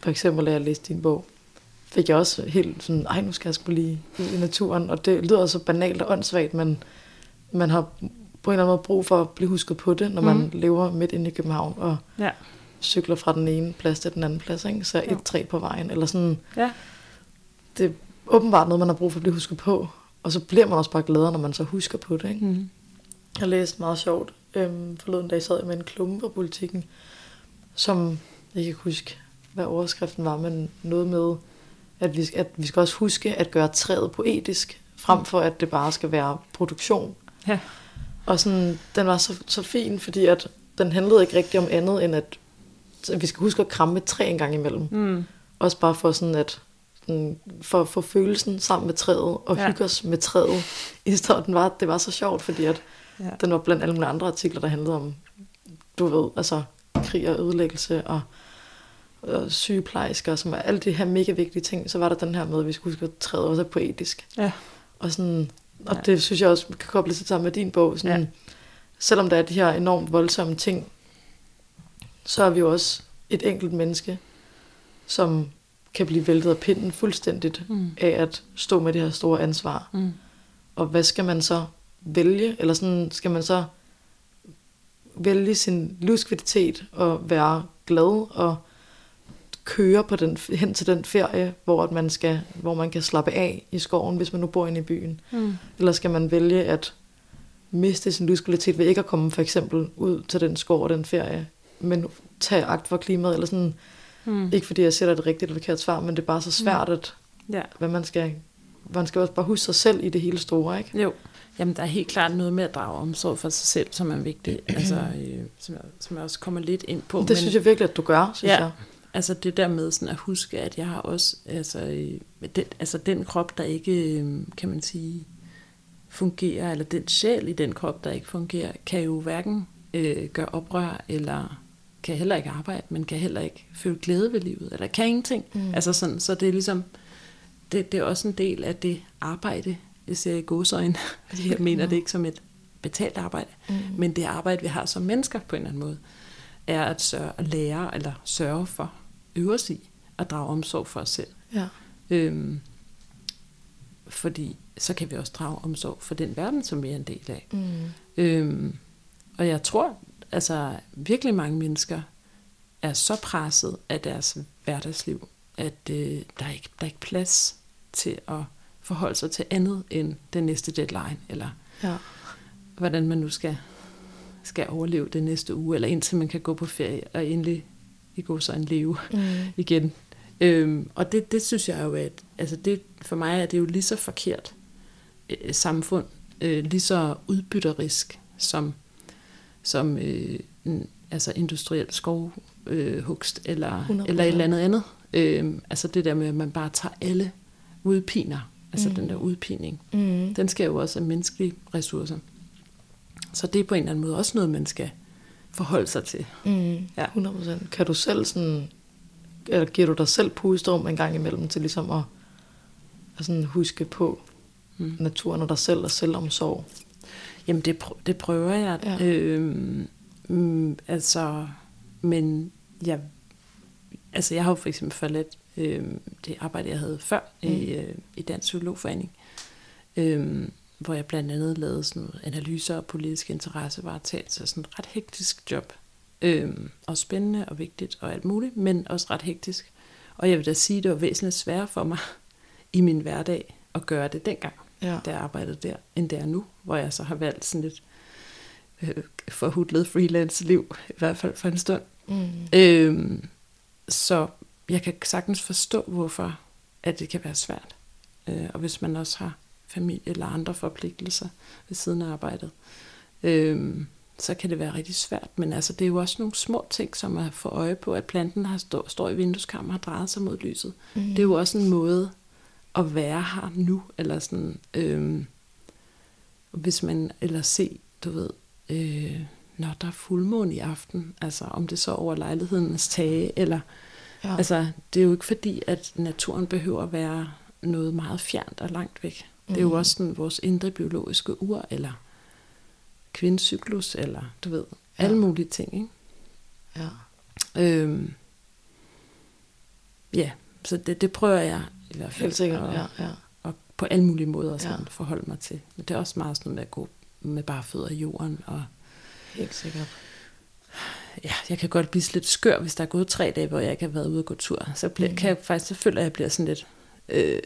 for eksempel, da jeg læste din bog, fik jeg også helt sådan, ej, nu skal jeg sgu lige ud i naturen. Og det lyder også så banalt og åndssvagt, men man har på en eller anden måde brug for at blive husket på det, når man Mhm. lever midt inde i København og ja, cykler fra den ene plads til den anden plads, ikke? så et træ på vejen, eller sådan, ja, det er åbenbart noget, man har brug for at blive husket på, og så bliver man også bare gladere, når man så husker på det. Ikke? mm, Jeg læste meget sjovt. Øhm, forleden dag sad jeg med en klumme på politikken, som jeg kan ikke huske, hvad overskriften var, men noget med, at vi, at vi skal også huske at gøre træet poetisk, frem for at det bare skal være produktion. ja, Og sådan, den var så, så fin, fordi at den handlede ikke rigtig om andet, end at vi skal huske at kramme et træ en gang imellem. mm, Også bare for sådan at sådan, for få følelsen sammen med træet, og ja. hygge os med træet. [LAUGHS] I stedet den var, det var så sjovt, fordi at ja, den var blandt alle mulige andre artikler, der handlede om, du ved, altså krig og ødelæggelse og, og sygeplejersker, som er alle de her mega vigtige ting. Så var der den her med, at vi skulle huske, at træet også er poetisk. ja, Og, sådan, og Ja. det synes jeg også kan koble sig sammen med din bog. Sådan, Ja. Selvom der er de her enormt voldsomme ting, så er vi jo også et enkelt menneske, som kan blive væltet af pinden fuldstændigt mm, af at stå med det her store ansvar. mm, Og hvad skal man så vælge? Eller sådan, skal man så vælge sin livskvalitet og være glad og køre på den, hen til den ferie, hvor, at man skal, hvor man kan slappe af i skoven, hvis man nu bor inde i byen? mm, Eller skal man vælge at miste sin livskvalitet ved ikke at komme for eksempel ud til den skov og den ferie, men tage agt for klimaet, eller sådan, mm, ikke fordi jeg sætter et rigtigt eller forkert svar, men det er bare så svært, at ja. hvad man skal, man skal også bare huske sig selv i det hele store, ikke? Jo, jamen der er helt klart noget med at drage omsorg for sig selv, som er vigtigt, [CLEARS THROAT] altså, øh, som, jeg, som jeg også kommer lidt ind på. Det synes jeg virkelig, at du gør, synes Ja. jeg. Altså det der med sådan at huske, at jeg har også, altså, øh, den, altså den krop, der ikke, øh, kan man sige, fungerer, eller den sjæl i den krop, der ikke fungerer, kan jo hverken øh, gøre oprør, eller kan heller ikke arbejde, men kan heller ikke føle glæde ved livet, eller kan ingenting. Mm. Altså sådan, så det er ligesom, det, det er også en del af det arbejde, jeg ser i godsøjne, [LAUGHS] fordi jeg mener det ikke som et betalt arbejde, Mm. men det arbejde, vi har som mennesker på en eller anden måde, er at, sørge, at lære eller sørge for, øve os i at drage omsorg for os selv. Ja. Øhm, fordi så kan vi også drage omsorg for den verden, som vi er en del af. Mm. Øhm, og jeg tror, altså virkelig mange mennesker er så presset af deres hverdagsliv, at øh, der, er ikke, der er ikke plads til at forholde sig til andet end den næste deadline, eller Ja. hvordan man nu skal, skal overleve den næste uge, eller indtil man kan gå på ferie og endelig i gå så en leve Mm. igen. Øhm, og det, det synes jeg jo, at altså det, for mig er det jo lige så forkert øh, samfund, øh, lige så udbytterisk som, som øh, en, altså industriel skovhugst øh, eller, 100%. eller et eller andet andet. Øhm, altså det der med, at man bare tager alle udpiner, altså Mm. den der udpining, Mm. den skal jo også af menneskelige ressourcer. Så det er på en eller anden måde også noget, man skal forholde sig til. Mm. Ja. 100%. Kan du selv sådan, eller giver du dig selv pusterum en gang imellem til ligesom at, at sådan huske på Mm. naturen og dig selv og selvomsorg? Jamen, det, prø- det prøver jeg. Ja. Øhm, mm, altså, men jeg, altså, jeg har jo for eksempel forladt øhm, det arbejde, jeg havde før mm. i, øh, i Dansk Psykologforening, øhm, hvor jeg blandt andet lavede sådan noget analyser og politisk interessevaretagelse, sådan et ret hektisk job. Øhm, og spændende og vigtigt og alt muligt, men også ret hektisk. Og jeg vil da sige, at det var væsentligt sværere for mig [LAUGHS] i min hverdag at gøre det dengang, Ja. da jeg arbejdede der, end det er nu, hvor jeg så har valgt sådan lidt øh, forhudlet freelance-liv, i hvert fald for en stund. Mm. Øhm, så jeg kan sagtens forstå, hvorfor at det kan være svært. Øh, og hvis man også har familie eller andre forpligtelser ved siden af arbejdet, øhm, så kan det være rigtig svært. Men altså, det er jo også nogle små ting, som at få øje på, at planten har stå, står i vindueskammer og har drejet sig mod lyset. Mm. Det er jo også en måde at være her nu, eller sådan, øhm, hvis man, eller se, du ved, øh, når der er fuldmåne i aften, altså om det så er over lejlighedens tage, eller, ja. altså, det er jo ikke fordi, at naturen behøver at være noget meget fjernt og langt væk. Det er jo Mhm. også sådan vores indre biologiske ur, eller kvindecyklus, eller du ved, Ja. alle mulige ting, ikke? ja. Øhm, ja, så det, det prøver jeg i hvert fald Helt sikkert, at, ja, ja. og på alle mulige måder sådan, Ja. forholde mig til. Men det er også meget sådan noget med at gå med bare fødder i jorden. Og Helt sikkert. ja, jeg kan godt blive lidt skør, hvis der er gået tre dage, hvor jeg ikke har været ude at gå tur. Så bliver, mm. kan jeg faktisk, så føler jeg, at jeg bliver sådan lidt, øh,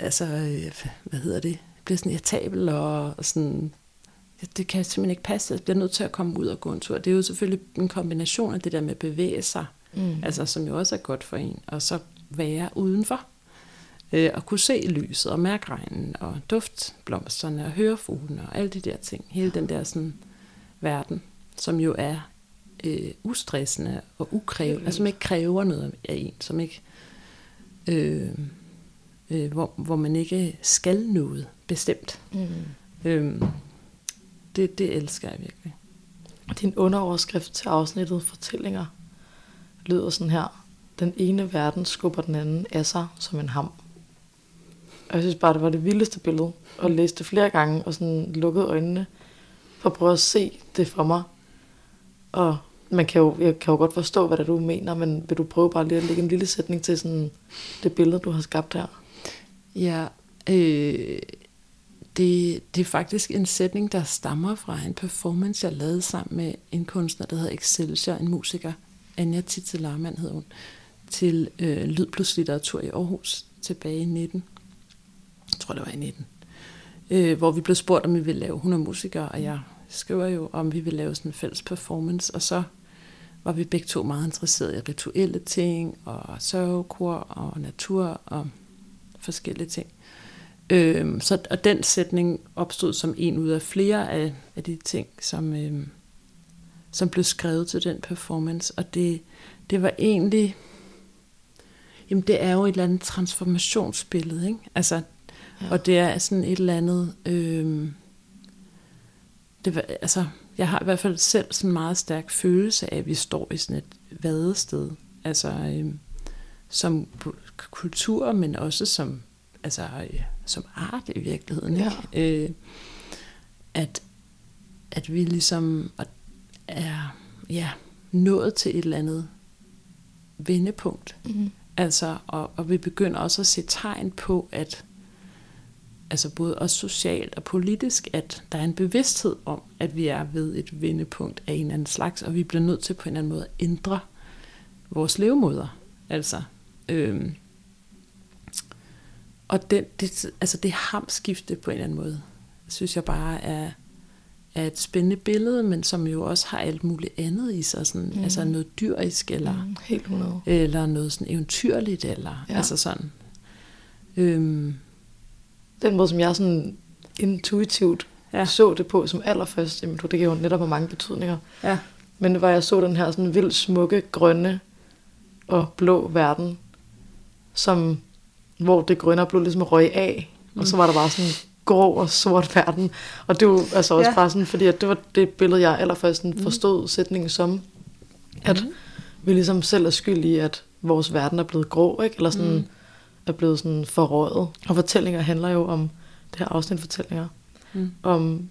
altså, øh, hvad hedder det? Jeg bliver sådan irritabel og, og sådan, det, det kan simpelthen ikke passe. Jeg bliver nødt til at komme ud og gå en tur. Det er jo selvfølgelig en kombination af det der med at bevæge sig, Mm. altså som jo også er godt for en, og så være udenfor. Øh, og kunne se lyset og mærke regnen og duft blomsterne og høre fuglene og alle de der ting. Hele den der sådan verden, som jo er øh, ustressende og ukrævende, altså som ikke kræver noget af en, som ikke, øh, øh, hvor, hvor man ikke skal noget bestemt. Mm. Øh, det, det elsker jeg virkelig. Din underoverskrift til afsnittet Fortællinger lyder sådan her. Den ene verden skubber den anden af sig som en ham. Og jeg synes bare, det var det vildeste billede. Og læste det flere gange og sådan lukkede øjnene for at prøve at se det for mig. Og man kan jo, jeg kan jo godt forstå, hvad det er, du mener, men vil du prøve bare lige at lægge en lille sætning til sådan det billede, du har skabt her? Ja, øh, det, det er faktisk en sætning, der stammer fra en performance, jeg lavede sammen med en kunstner, der hedder Excelsior, en musiker, Anja Titze Larmand hed hun, til øh, Lyd plus litteratur i Aarhus tilbage i 19. Jeg tror, det var i 19. Øh, hvor vi blev spurgt, om vi ville lave 100 musikere, og jeg skriver jo, om vi ville lave sådan en fælles performance, og så var vi begge to meget interesserede i rituelle ting, og sørgekor, og natur, og forskellige ting. Øh, så, og den sætning opstod som en ud af flere af, af de ting, som, øh, som blev skrevet til den performance. Og det, det var egentlig, jamen det er jo et eller andet transformationsbillede, ikke? Altså, Ja. ja. og det er sådan et eller andet, øhm, det altså, jeg har i hvert fald selv sådan en meget stærk følelse af, at vi står i sådan et vadested. Altså, øhm, som kultur, men også som, altså, øh, som art i virkeligheden. Ikke? Øh, at, at vi ligesom er ja, nået til et eller andet vendepunkt. Mm. Altså, og, og vi begynder også at se tegn på, at altså både også socialt og politisk, at der er en bevidsthed om, at vi er ved et vendepunkt af en eller anden slags, og vi bliver nødt til på en eller anden måde at ændre vores levemåder. Altså, øhm, og den, det, altså det hamskifte på en eller anden måde, synes jeg bare er, er et spændende billede, men som jo også har alt muligt andet i sig, sådan, mm. altså noget dyrisk, eller, Mm. Helt 100. eller noget sådan eventyrligt, eller ja. altså sådan. Øhm, Den måde, som jeg sådan intuitivt ja. Så det på som allerførst, jamen, det giver jo netop have mange betydninger. ja. Men det var, jeg så den her sådan vildt smukke, grønne og blå verden, som, hvor det grønne blev ligesom røg af, mm. og så var der bare sådan grå og sort verden. Og det var altså også ja. Bare sådan, fordi at det var det billede, jeg allerførst sådan forstod sætningen som, at Mm. vi ligesom selv er skyld i, at vores verden er blevet grå, ikke? eller sådan, mm. Er blevet sådan forrøget. Og fortællinger handler jo om, det her afsnit fortællinger, Mm. om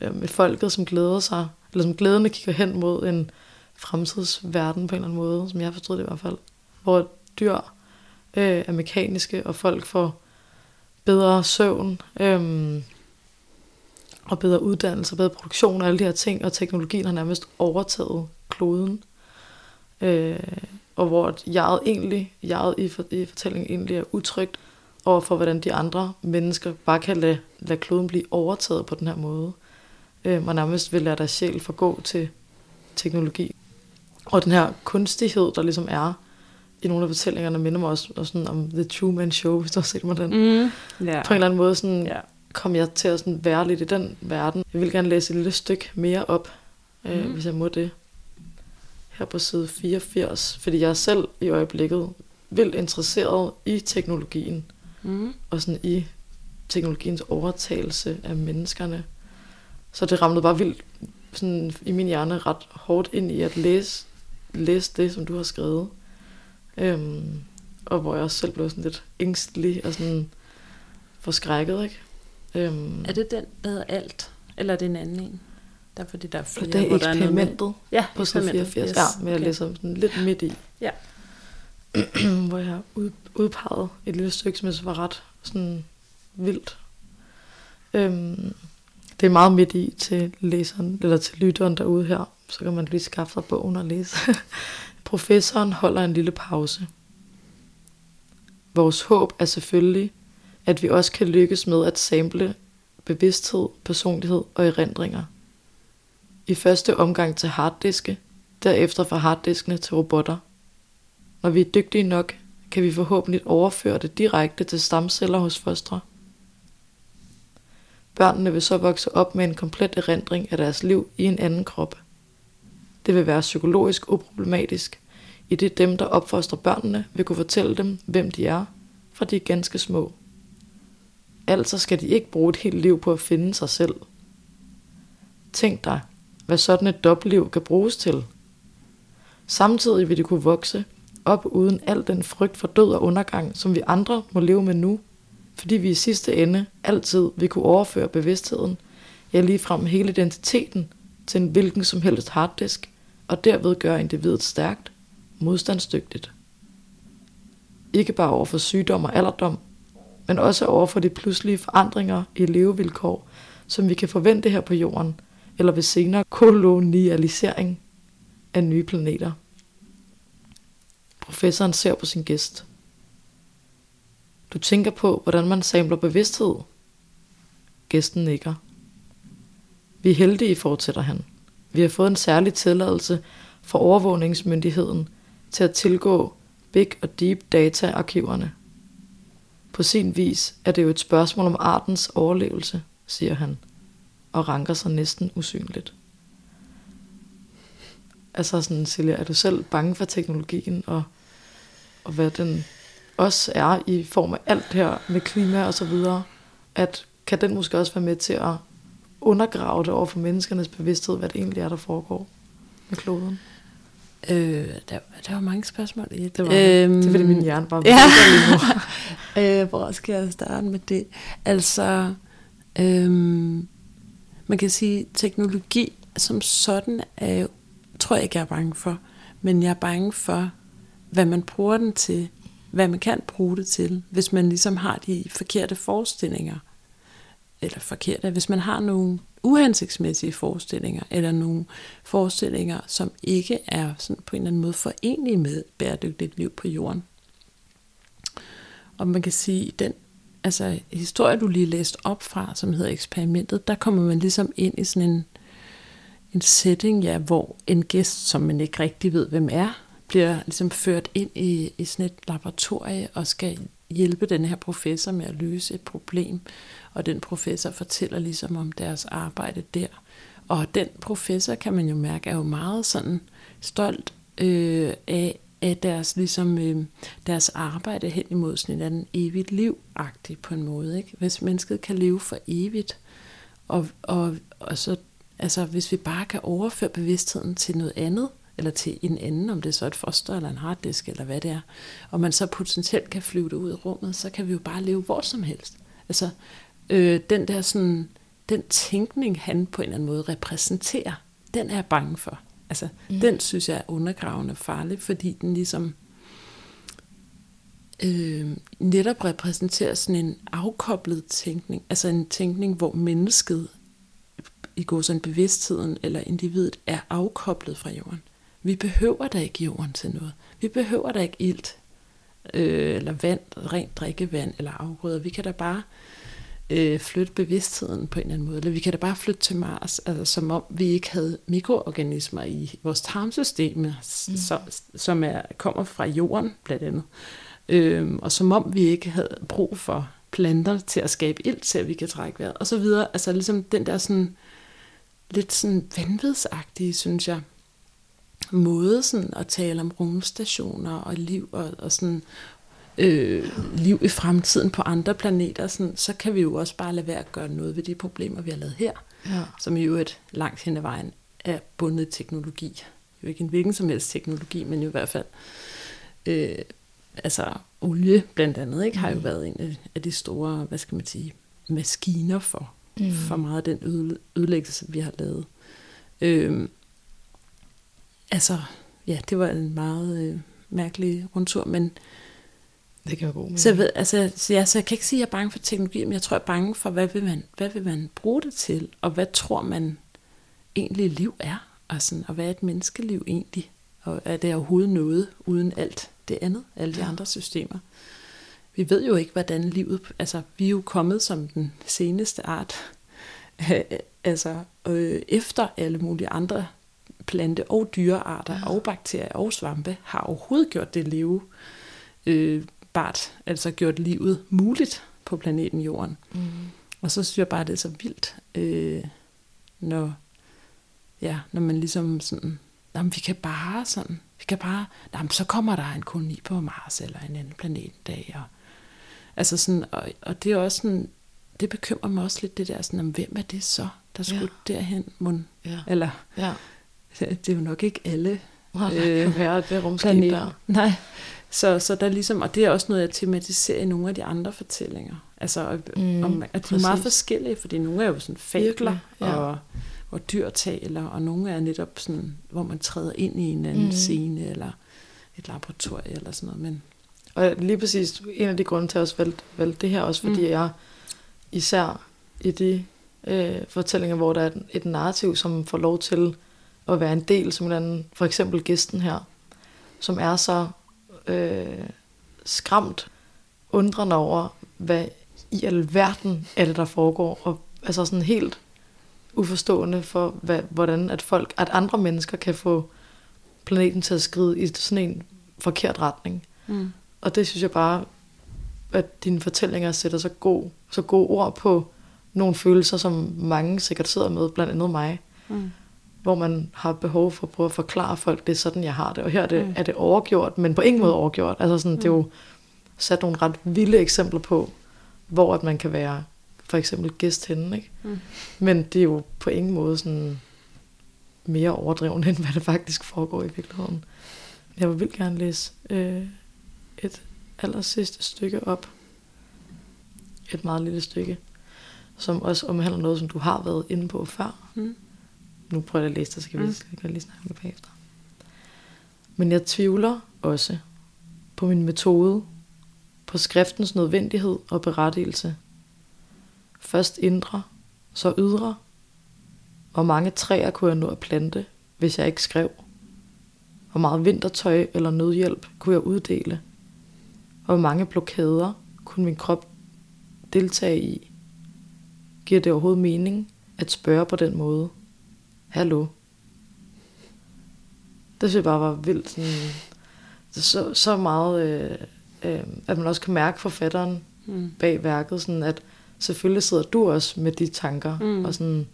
øhm, et folket, som glæder sig, eller som glædende kigger hen mod en fremtidsverden på en eller anden måde, som jeg forstod det i hvert fald, hvor dyr øh, er mekaniske, og folk får bedre søvn, øhm, og bedre uddannelse, bedre produktion og alle de her ting, og teknologien har nærmest overtaget kloden. Øh, og hvor jeg egentlig, jeg i, for, i fortællingen egentlig er utrygt over for, hvordan de andre mennesker bare kan lade, lade kloden blive overtaget på den her måde. Øh, og nærmest vil lade deres sjæl forgå til teknologi. Og den her kunstighed, der ligesom er i nogle af fortællingerne, minder mig også, også sådan om The Truman Show, hvis du har set mig den. Mm, yeah. På en eller anden måde sådan, Ja. kom jeg til at sådan være lidt i den verden. Jeg vil gerne læse et lille stykke mere op, øh, Mhm. hvis jeg må det. Her på side 84, fordi jeg er selv i øjeblikket vildt interesseret i teknologien, Mm. og sådan i teknologiens overtagelse af menneskerne. Så det ramlede bare vildt sådan i min hjerne ret hårdt ind i at læse, læse det, som du har skrevet. Øhm, og hvor jeg også selv blev sådan lidt ængstelig og sådan forskrækket, ikke? Øhm, Er det den, der hedder alt? Eller er det en anden en? Der er fordi, der er flere, det er hvor der er noget med- Ja, på side eksperimentet. 84, Yes, ja, men jeg okay. læser sådan lidt midt i. Ja. [CLEARS THROAT] hvor jeg har ud, udpeget et lille stykke, som jeg var ret sådan vildt. Øhm, det er meget midt i til læseren, eller til lytteren derude her, så kan man lige skaffe sig bogen og læse. [LAUGHS] Professoren holder en lille pause. Vores håb er selvfølgelig, at vi også kan lykkes med at sample bevidsthed, personlighed og erindringer. I første omgang til harddiske, derefter fra harddiskene til robotter. Når vi er dygtige nok, kan vi forhåbentlig overføre det direkte til stamceller hos fostre. Børnene vil så vokse op med en komplet erindring af deres liv i en anden krop. Det vil være psykologisk uproblematisk, i det dem, der opfostrer børnene, vil kunne fortælle dem, hvem de er, fra de er ganske små. Altså skal de ikke bruge et helt liv på at finde sig selv. Tænk dig, hvad sådan et dobbeltliv kan bruges til. Samtidig vil de kunne vokse op uden al den frygt for død og undergang, som vi andre må leve med nu, fordi vi i sidste ende altid vil kunne overføre bevidstheden, ja ligefrem hele identiteten, til en hvilken som helst harddisk, og derved gøre individet stærkt, modstandsdygtigt. Ikke bare over for sygdom og alderdom, men også over for de pludselige forandringer i levevilkår, som vi kan forvente her på jorden, eller ved senere kolonialisering af nye planeter. Professoren ser på sin gæst. Du tænker på, hvordan man samler bevidsthed. Gæsten nikker. Vi er heldige, fortsætter han. Vi har fået en særlig tilladelse fra overvågningsmyndigheden til at tilgå big og deep data arkiverne. På sin vis er det jo et spørgsmål om artens overlevelse, siger han, og ranker sig næsten usynligt. Altså sådan, Silja, er du selv bange for teknologien, og, og hvad den også er i form af alt her med klima og så videre, at kan den måske også være med til at undergrave det over for menneskernes bevidsthed, hvad det egentlig er, der foregår med kloden? Øh, der, der var mange spørgsmål i Det var øhm, det, er fordi min hjerne bare ja. lige nu. [LAUGHS] øh, hvor skal jeg starte med det? Altså, øhm, man kan sige, teknologi som sådan er jo, tror jeg ikke, jeg er bange for, men jeg er bange for, hvad man bruger den til, hvad man kan bruge det til, hvis man ligesom har de forkerte forestillinger, eller forkerte, hvis man har nogle uhensigtsmæssige forestillinger, eller nogle forestillinger, som ikke er sådan på en eller anden måde forenlige med bæredygtigt liv på jorden. Og man kan sige, den altså, historie, du lige læste op fra, som hedder eksperimentet, der kommer man ligesom ind i sådan en, en setting, ja, hvor en gæst, som man ikke rigtig ved, hvem er, bliver ligesom ført ind i, i sådan et laboratorie og skal hjælpe den her professor med at løse et problem. Og den professor fortæller ligesom om deres arbejde der. Og den professor, kan man jo mærke, er jo meget sådan stolt øh, af, af deres, ligesom, øh, deres arbejde hen imod sådan et andet evigt liv på en måde. Ikke? Hvis mennesket kan leve for evigt, og, og, og så, altså, hvis vi bare kan overføre bevidstheden til noget andet, eller til en anden, om det er så et foster eller en harddisk, eller hvad det er, og man så potentielt kan flyve det ud i rummet, så kan vi jo bare leve hvor som helst. Altså, øh, den der sådan, den tænkning, han på en eller anden måde repræsenterer, den er jeg bange for. Altså, mm. den synes jeg er undergravende farlig, fordi den ligesom øh, netop repræsenterer sådan en afkoblet tænkning, altså en tænkning, hvor mennesket i går sådan bevidstheden eller individet er afkoblet fra jorden. Vi behøver da ikke jorden til noget. Vi behøver da ikke ilt, øh, eller vand, rent drikkevand, eller afgrøder. Vi kan da bare øh, flytte bevidstheden på en eller anden måde. Eller vi kan da bare flytte til Mars, altså, som om vi ikke havde mikroorganismer i vores tarmsystem, mm. så, som er, kommer fra jorden blandt andet. Øh, og som om vi ikke havde brug for planter til at skabe ild til, at vi kan trække vejret, og så videre. Altså ligesom den der sådan, lidt sådan vanvidsagtige, synes jeg, måde sådan at tale om rumstationer og liv og, og sådan øh, liv i fremtiden på andre planeter, sådan, så kan vi jo også bare lade være at gøre noget ved de problemer, vi har lavet her, ja. som jo et langt hen ad vejen er bundet teknologi. Jo ikke en hvilken som helst teknologi, men jo i hvert fald øh, altså olie blandt andet, ikke, har jo mm. været en af de store, hvad skal man sige, maskiner for, mm. for meget af den ødelæggelse, vi har lavet. Øh, altså, ja, det var en meget øh, mærkelig rundtur, men det kan være god så, jeg ved, altså, så, ja, så jeg kan ikke sige, at jeg er bange for teknologi, men jeg tror, jeg er bange for, hvad vil man, hvad vil man bruge det til, og hvad tror man egentlig liv er, og, sådan, og hvad er et menneskeliv egentlig, og er det overhovedet noget uden alt det andet, alle de ja. andre systemer. Vi ved jo ikke, hvordan livet, altså vi er jo kommet som den seneste art, [LAUGHS] altså øh, efter alle mulige andre plante- og dyrearter ja. og bakterier og svampe har overhovedet gjort det leve øh, bart, altså gjort livet muligt på planeten Jorden. Mm. Og så synes jeg bare, det er så vildt, øh, når, ja, når man ligesom sådan, jamen, vi kan bare sådan, vi kan bare, jamen, så kommer der en koloni på Mars eller en anden planet en dag. Og, altså sådan, og, og det er også sådan, det bekymrer mig også lidt, det der sådan, om hvem er det så, der skulle ja. derhen, mon? Ja. Eller, ja. [LAUGHS] det er jo nok ikke alle øh, være det rumskib der. Nej, så, så der er ligesom, og det er også noget, jeg tematiserer i nogle af de andre fortællinger. Altså, mm, om, at de er meget forskellige, fordi nogle er jo sådan fabler, ja. og, hvor dyr taler, og nogle er netop sådan, hvor man træder ind i en anden mm. scene, eller et laboratorium, eller sådan noget. Men, og lige præcis, en af de grunde til, at jeg også valgte, valgte det her, også fordi mm. jeg især i de øh, fortællinger, hvor der er et narrativ, som får lov til at være en del, som en for eksempel gæsten her, som er så øh, skræmt, undrende over, hvad i alverden er det, der foregår, og altså sådan helt uforstående for, hvad, hvordan at folk, at andre mennesker kan få planeten til at skride i sådan en forkert retning. Mm. Og det synes jeg bare, at dine fortællinger sætter så, god, så gode ord på nogle følelser, som mange sikkert sidder med, blandt andet mig. Mm hvor man har behov for at prøve at forklare folk, det er sådan, jeg har det. Og her er det, mm. er det overgjort, men på ingen måde mm. overgjort. Altså sådan, mm. det er jo mm. sat nogle ret vilde eksempler på, hvor at man kan være for eksempel gæst henne. Ikke? Mm. Men det er jo på ingen måde sådan mere overdrevet, [LAUGHS] end hvad det faktisk foregår i virkeligheden. Jeg vil gerne læse øh, et aller sidste stykke op. Et meget lille stykke, som også omhandler noget, som du har været inde på før. Mm nu prøver jeg at læse det, så kan vi, mm. lige snakke om det bagefter. Men jeg tvivler også på min metode, på skriftens nødvendighed og berettigelse. Først indre, så ydre. Hvor mange træer kunne jeg nå at plante, hvis jeg ikke skrev? Hvor meget vintertøj eller nødhjælp kunne jeg uddele? Hvor mange blokader kunne min krop deltage i? Giver det overhovedet mening at spørge på den måde? Hallo. Det synes jeg bare var vildt sådan, så, så meget, øh, øh, at man også kan mærke forfatteren mm. bag værket, sådan at selvfølgelig sidder du også med de tanker, mm. og sådan,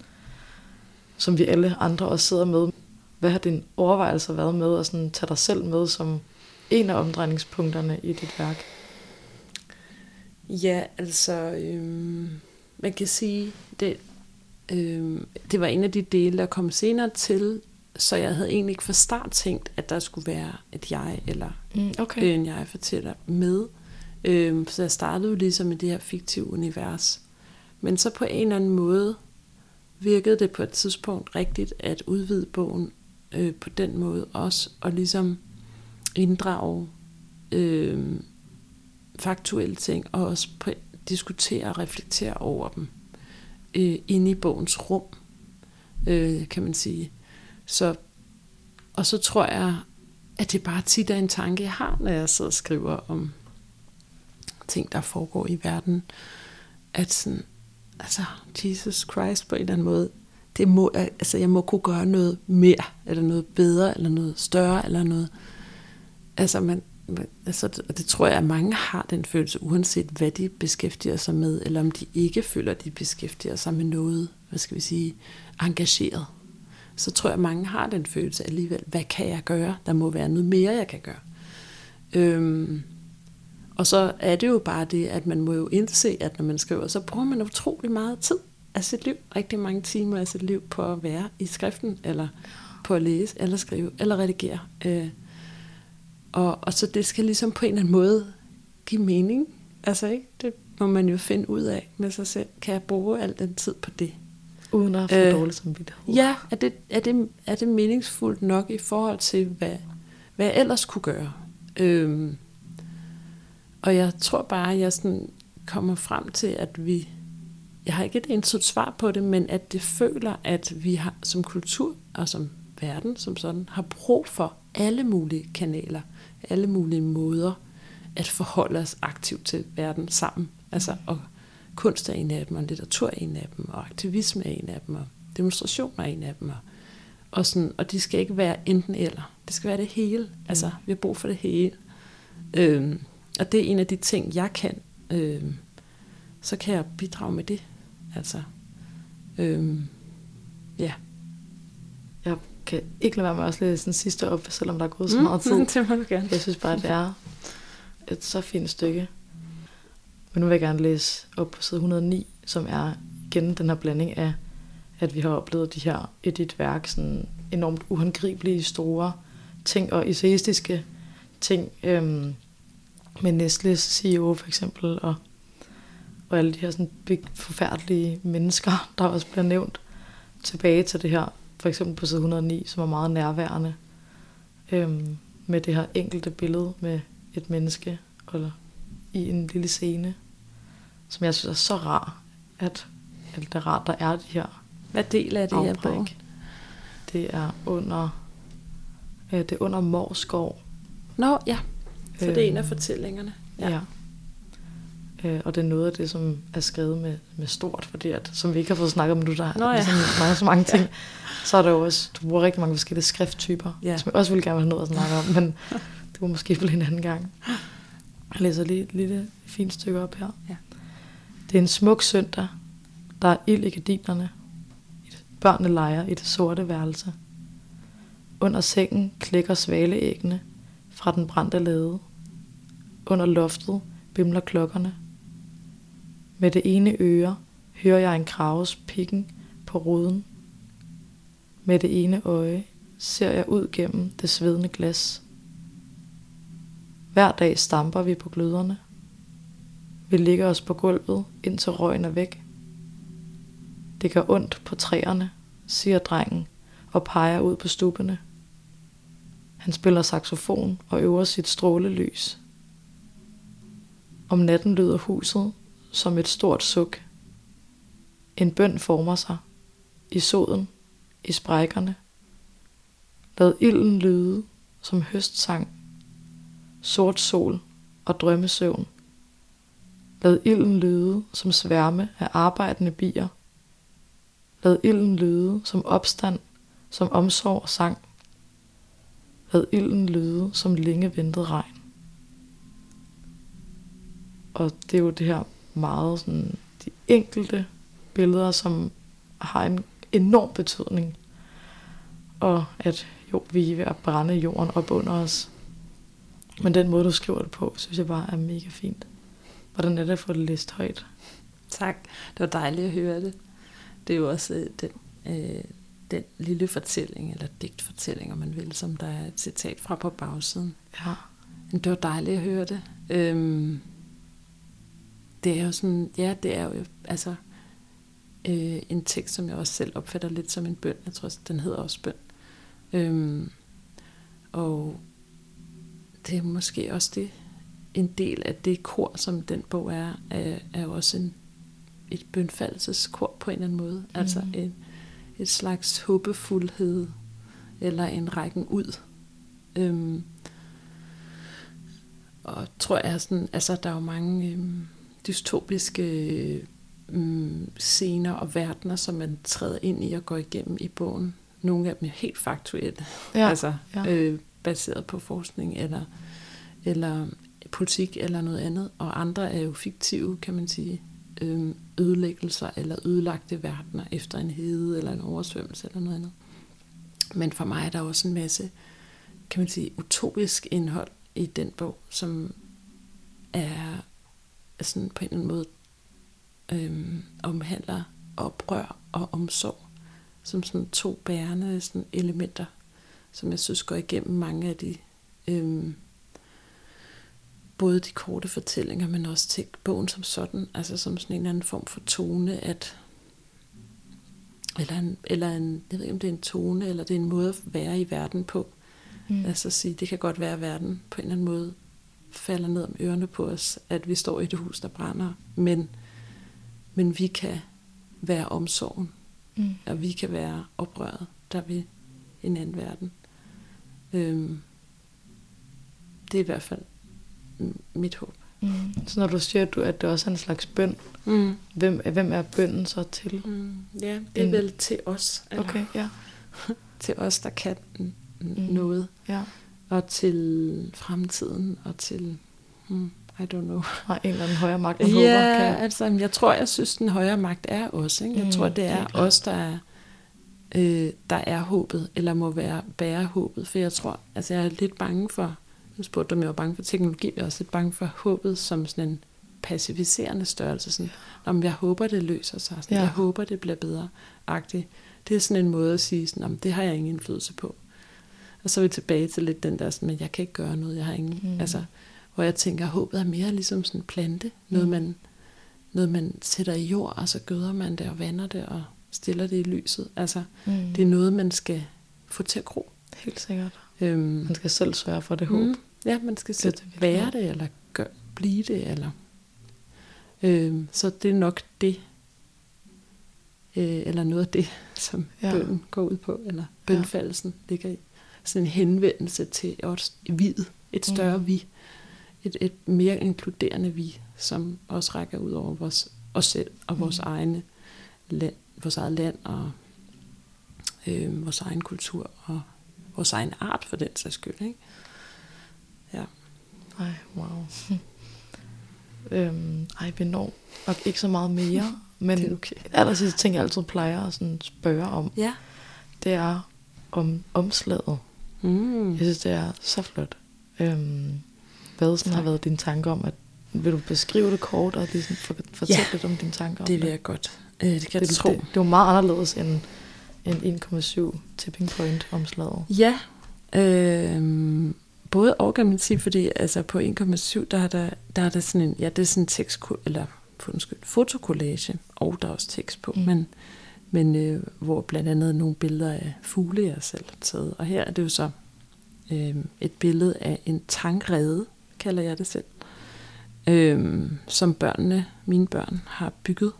som vi alle andre også sidder med. Hvad har din overvejelser været med at sådan, tage dig selv med som en af omdrejningspunkterne i dit værk? Ja, altså, øhm, man kan sige, det, Øh, det var en af de dele, der kom senere til, så jeg havde egentlig ikke fra start tænkt, at der skulle være et jeg eller mm, okay. en jeg fortæller med. Øh, så jeg startede jo ligesom i det her fiktive univers. Men så på en eller anden måde virkede det på et tidspunkt rigtigt at udvide bogen øh, på den måde også, og ligesom inddrage øh, faktuelle ting, og også på, diskutere og reflektere over dem øh, inde i bogens rum, øh, kan man sige. Så og så tror jeg, at det bare tit er en tanke, jeg har, når jeg sidder og skriver om ting, der foregår i verden. At sådan, altså, Jesus Christ på en eller anden måde, det må, altså, jeg må kunne gøre noget mere, eller noget bedre, eller noget større, eller noget. Altså, man, altså, og det tror jeg, at mange har den følelse, uanset hvad de beskæftiger sig med, eller om de ikke føler, at de beskæftiger sig med noget, hvad skal vi sige, engageret. Så tror jeg, at mange har den følelse alligevel, hvad kan jeg gøre? Der må være noget mere, jeg kan gøre. Øhm, og så er det jo bare det, at man må jo indse, at når man skriver, så bruger man utrolig meget tid af sit liv, rigtig mange timer af sit liv på at være i skriften, eller på at læse, eller skrive, eller redigere. Øh, og, og så det skal ligesom på en eller anden måde give mening. Altså ikke, det må man jo finde ud af med sig selv. Kan jeg bruge al den tid på det? Uden at få øh, dårligt samvittighed. Ja, er det, er, det, er det meningsfuldt nok i forhold til, hvad, hvad jeg ellers kunne gøre? Øhm, og jeg tror bare, at jeg sådan kommer frem til, at vi, jeg har ikke et entydigt svar på det, men at det føler, at vi har som kultur og som verden som sådan, har brug for alle mulige kanaler, alle mulige måder at forholde os aktivt til verden sammen. Altså, og kunst er en af dem, og litteratur er en af dem, og aktivisme er en af dem, og demonstration er en af dem. Og, og, sådan, og de skal ikke være enten eller. Det skal være det hele. Altså, vi har brug for det hele. Øhm, og det er en af de ting, jeg kan. Øhm, så kan jeg bidrage med det. Altså, øhm, ja. Jeg kan ikke lade være med at også læse den sidste op, selvom der er gået så mm, meget tid. [LAUGHS] det må du gerne. Jeg synes bare, det er et så fint stykke. Men nu vil jeg gerne læse op på side 109, som er igen den her blanding af, at vi har oplevet de her edit-værk, sådan enormt uhåndgribelige store ting og essaistiske ting, øhm, med Nestles CEO for eksempel, og, og alle de her sådan forfærdelige mennesker, [LAUGHS] der også bliver nævnt tilbage til det her, for eksempel på side 109, som er meget nærværende, øhm, med det her enkelte billede med et menneske og i en lille scene, som jeg synes er så rar, at, at det er rart, der er de her Hvad del er det, jeg på? Det er under, øh, det er under Morskov. Nå, ja. Så det er en af øhm, fortællingerne. Ja. ja. Øh, og det er noget af det, som er skrevet med, med stort, fordi at, som vi ikke har fået snakket om nu, der Nå, ja. er sådan mange, så mange [LAUGHS] ting. ja. Så er der jo også, du bruger rigtig mange forskellige skrifttyper, ja. som jeg også ville gerne have noget at snakke om, men [LAUGHS] det var måske for en anden gang. Jeg læser lige et lille fint stykke op her. Ja. Det er en smuk søndag. Der er ild i gardinerne. Børnene leger i det sorte værelse. Under sengen klikker svaleæggene fra den brændte lade. Under loftet bimler klokkerne. Med det ene øre hører jeg en kraves pikken på ruden. Med det ene øje ser jeg ud gennem det svedende glas. Hver dag stamper vi på gløderne. Vi ligger os på gulvet, indtil røgen er væk. Det gør ondt på træerne, siger drengen og peger ud på stubene. Han spiller saxofon og øver sit strålelys. Om natten lyder huset som et stort suk. En bøn former sig i soden, i sprækkerne. Lad ilden lyde som høstsang, sort sol og drømmesøvn. Lad ilden lyde som sværme af arbejdende bier. Lad ilden lyde som opstand, som omsorg og sang. Lad ilden lyde som længe ventet regn. Og det er jo det her meget sådan, de enkelte billeder, som har en enorm betydning. Og at jo, vi er ved at brænde jorden op under os. Men den måde, du skriver det på, synes jeg bare er mega fint. Hvordan er det at få det læst højt? Tak. Det var dejligt at høre det. Det er jo også øh, den, øh, den lille fortælling, eller digtfortælling, om man vil, som der er et citat fra på bagsiden. Ja. Men det var dejligt at høre det. Øhm, det er jo sådan, ja, det er jo altså øh, en tekst, som jeg også selv opfatter lidt som en bøn. Jeg tror, den hedder også bøn. Øhm, og det er måske også det, en del af det kor, som den bog er, er, er jo også en, et bønfaldelseskor på en eller anden måde. Mm. Altså en, et slags håbefuldhed, eller en rækken ud. Øhm, og tror jeg sådan, altså der er jo mange øhm, dystopiske øhm, scener og verdener, som man træder ind i og går igennem i bogen. Nogle af dem er helt faktuelle, Ja, altså ja. øh, baseret på forskning eller, eller politik eller noget andet, og andre er jo fiktive, kan man sige, øhm, ødelæggelser eller ødelagte verdener efter en hede eller en oversvømmelse eller noget andet. Men for mig er der også en masse, kan man sige, utopisk indhold i den bog, som er er sådan på en eller anden måde øhm, omhandler oprør og omsorg som sådan to bærende sådan elementer, som jeg synes går igennem mange af de øhm, både de korte fortællinger, men også til bogen som sådan, altså som sådan en eller anden form for tone, at eller en, eller en, jeg ved ikke om det er en tone, eller det er en måde at være i verden på. Mm. Altså at sige, det kan godt være, at verden på en eller anden måde falder ned om ørerne på os, at vi står i et hus, der brænder, men, men vi kan være omsorgen, Mm. og vi kan være oprøret, der er vi i en anden verden. Øhm, det er i hvert fald mit håb. Mm. Så når du siger, at, du, at det også er en slags bøn, Mm. hvem, hvem er bønnen så til? Mm. Ja, det er En- vel til os, eller Okay, ja. [LAUGHS] til os, der kan mm. Mm. noget, ja. og til fremtiden, og til, mm, I don't know. Har en eller anden højere magt, man håber, Ja, kan... altså, jeg tror, jeg synes, den højere magt er os. Ikke? Jeg Mm, tror, det er os, der er, øh, der er håbet, eller må være bære håbet. For jeg tror, altså jeg er lidt bange for, nu spurgte du, om jeg var bange for teknologi, jeg er også lidt bange for håbet som sådan en pacificerende størrelse. Sådan, om jeg håber, det løser sig. Sådan, Ja. Jeg håber, det bliver bedre. -agtigt. Det er sådan en måde at sige, sådan, om det har jeg ingen indflydelse på. Og så er vi tilbage til lidt den der, sådan, men jeg kan ikke gøre noget, jeg har ingen, mm. altså, hvor jeg tænker, at håbet er mere ligesom sådan en plante, noget, Mm. man, noget man sætter i jord, og så gøder man det og vander det og stiller det i lyset. Altså, Mm. det er noget, man skal få til at gro. Helt sikkert. Øhm, Man skal selv sørge for det håb. mm, ja, man skal Det selv det, vi være det, eller gør, blive det, eller... Øhm, så det er nok det, øh, eller noget af det, [LAUGHS] som Ja. ja. bønden går ud på, eller bønfaldelsen ligger i. Sådan en henvendelse til os vid, et større mm. vi, et, et mere inkluderende vi, som også rækker ud over vores, os selv og vores Mm. egne land, vores eget land og øh, vores egen kultur og vores egen art for den sags skyld. Ikke? Ja. Ej, wow. [LAUGHS] øhm, ej, når nok ikke så meget mere, [LAUGHS] men Det er okay. aller sidste ting, jeg altid plejer at sådan spørge om, Ja. det er om omslaget. Mm. Jeg synes, det er så flot. Øhm, hvad sådan har været dine tanker om, at vil du beskrive det kort, og lige sådan for, fortælle Ja, lidt om dine tanker om Det vil det? jeg godt. Øh, det kan det, jeg tro. det, det, er jo meget anderledes end, end 1,7 tipping point omslaget. Ja, øh, både og kan man sige, fordi altså på 1,7, der er der, der er der sådan en, ja, det er sådan en tekst, eller undskyld, fotokollage, og der er også tekst på, mm. men, men øh, hvor blandt andet nogle billeder af fugle, jeg selv har taget. Og her er det jo så øh, et billede af en tankrede, kalder jeg det selv, øh, som børnene, mine børn, har bygget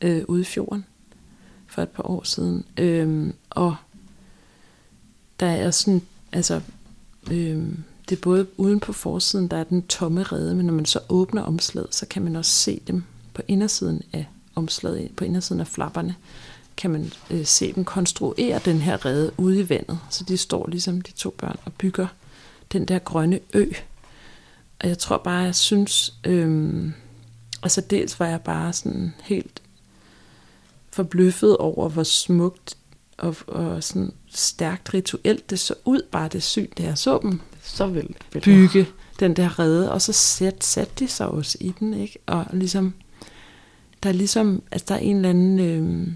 øh, ude i fjorden for et par år siden. Øh, og der er sådan, altså, øh, det er både uden på forsiden, der er den tomme rede, men når man så åbner omslaget, så kan man også se dem på indersiden af omslaget, på indersiden af flapperne, kan man øh, se dem konstruere den her rede ude i vandet. Så de står ligesom de to børn og bygger den der grønne ø. Og jeg tror bare, jeg synes, øh, altså dels var jeg bare sådan helt forbløffet over, hvor smukt og, og sådan stærkt rituelt det så ud, bare det syn, da jeg så dem Så vil vil bygge den der rede, og så satte sat de sig også i den, ikke? Og ligesom, der er ligesom, altså der er en eller anden, øh,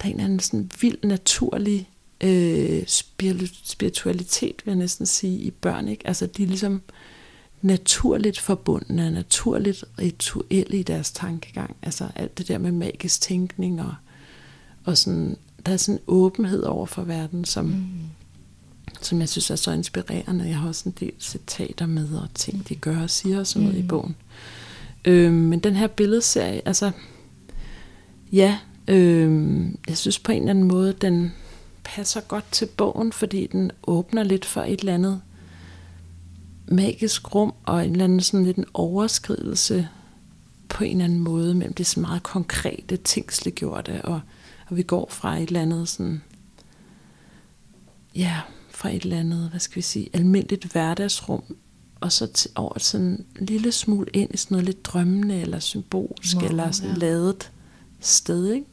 der er en eller anden sådan vild naturlig øh, spiritu- spiritualitet, vil jeg næsten sige, i børn, ikke? Altså de er ligesom naturligt forbundne, naturligt rituelle i deres tankegang. Altså alt det der med magisk tænkning og, og sådan, der er sådan en åbenhed over for verden, som, Mm. som jeg synes er så inspirerende. Jeg har også en del citater med og ting, de gør og siger og sådan noget Mm. i bogen. Øh, men den her billedserie, altså, ja, øh, jeg synes på en eller anden måde, den passer godt til bogen, fordi den åbner lidt for et eller andet magisk rum, og en eller anden sådan lidt en overskridelse på en eller anden måde, mellem det så meget konkrete, tingsliggjorte, og, og vi går fra et eller andet sådan, ja, fra et eller andet, hvad skal vi sige, almindeligt hverdagsrum, og så til, over sådan en lille smule ind i sådan noget lidt drømmende, eller symbolsk, Wow, eller sådan ja. ladet sted, ikke?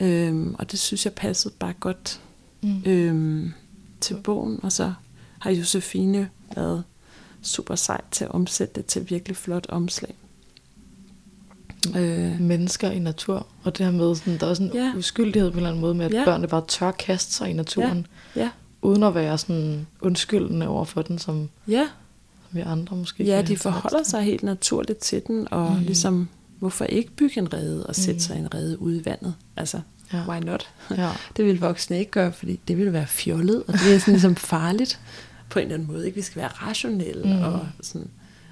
Øhm, og det synes jeg passede bare godt Mm. øhm, til bogen, og så har Josefine været super sejt til at omsætte det til virkelig flot omslag. Øh, Mennesker i natur, og det her med, sådan, der er sådan en Ja. uskyldighed på en eller anden måde med, at Ja. børnene bare tør kaste sig i naturen, ja, uden at være sådan undskyldende over for den, som, ja, som vi andre måske ja, de forholder sig helt naturligt til den, og Mm. ligesom, hvorfor ikke bygge en rede og sætte Mm. sig en rede ude i vandet? Altså, Ja. ja. why not? Ja. [LAUGHS] Det vil voksne ikke gøre, fordi det vil være fjollet, og det er sådan ligesom farligt på en eller anden måde. Ikke? Vi skal være rationelle, Mm. og, sådan.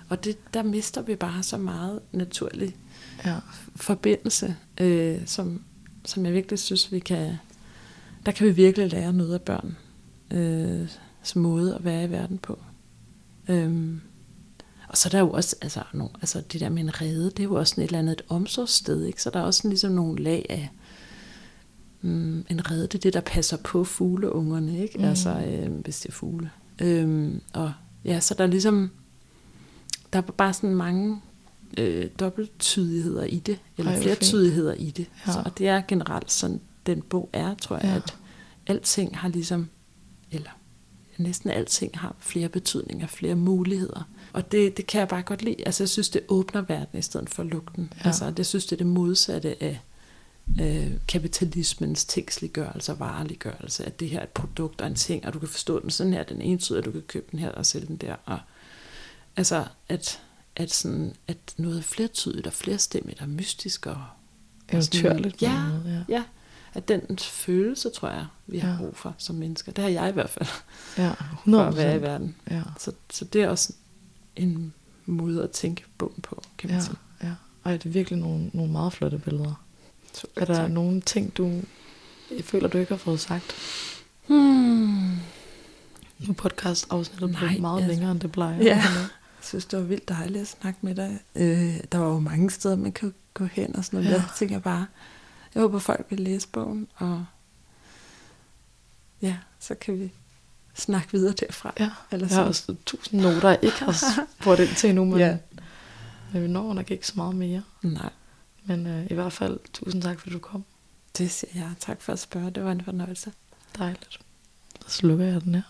og det, der mister vi bare så meget naturlig ja. forbindelse, øh, som, som jeg virkelig synes, vi kan, der kan vi virkelig lære noget af børn, øh, som måde at være i verden på. Øhm, og så er der jo også, altså, no, altså det der med en rede, det er jo også sådan et eller andet et omsorgssted, ikke? så der er også sådan ligesom nogle lag af, mm, en rede, det er det, der passer på fugleungerne, ikke? Mm. Altså, øh, hvis det er fugle. Øhm, og ja, så der er ligesom, der er bare sådan mange øh, dobbelttydigheder i det, eller Ej, hvor fint. i det. Ja. Så, og det er generelt sådan, den bog er, tror jeg, Ja. at alting har ligesom, eller næsten alting har flere betydninger, flere muligheder. Og det, det kan jeg bare godt lide. Altså, jeg synes, det åbner verden i stedet for lugten. Ja. Ja. Altså, det synes, det er det modsatte af øh, kapitalismens tekstliggørelse og vareliggørelse, at det her er et produkt og en ting, og du kan forstå den sådan her, den ene tid, og du kan købe den her og sælge den der. Og, altså, at, at, sådan, at noget er flertydigt og flerstemmigt og mystisk og, og Eventyrligt. Ja, ja. ja, at den følelse, tror jeg, vi har Ja. brug for som mennesker. Det har jeg i hvert fald, ja. for 100 at være i verden. Ja. Så, så det er også en måde at tænke bogen på, kan man Ja, sige. ja. Ej, det er virkelig nogle, nogle meget flotte billeder. Super, Er der tak. nogle ting, du jeg føler, du ikke har fået sagt? Hmm. Nu podcast afsnittet Nej, blevet meget altså- længere, end det plejer. Ja. [LAUGHS] Jeg synes, det var vildt dejligt at snakke med dig. Øh, der var jo mange steder, man kan gå hen og sådan noget. Ja. Jeg tænker bare, jeg håber, folk vil læse bogen, og ja, så kan vi snakke videre derfra. Ja, Eller jeg har også tusind noter, jeg ikke har [LAUGHS] spurgt ind til endnu, men, Ja. men vi når nok ikke så meget mere. Nej, Men øh, i hvert fald, tusind tak, fordi du kom. det siger jeg. Tak for at spørge. Det var en fornøjelse. Dejligt. Så slukker jeg den her.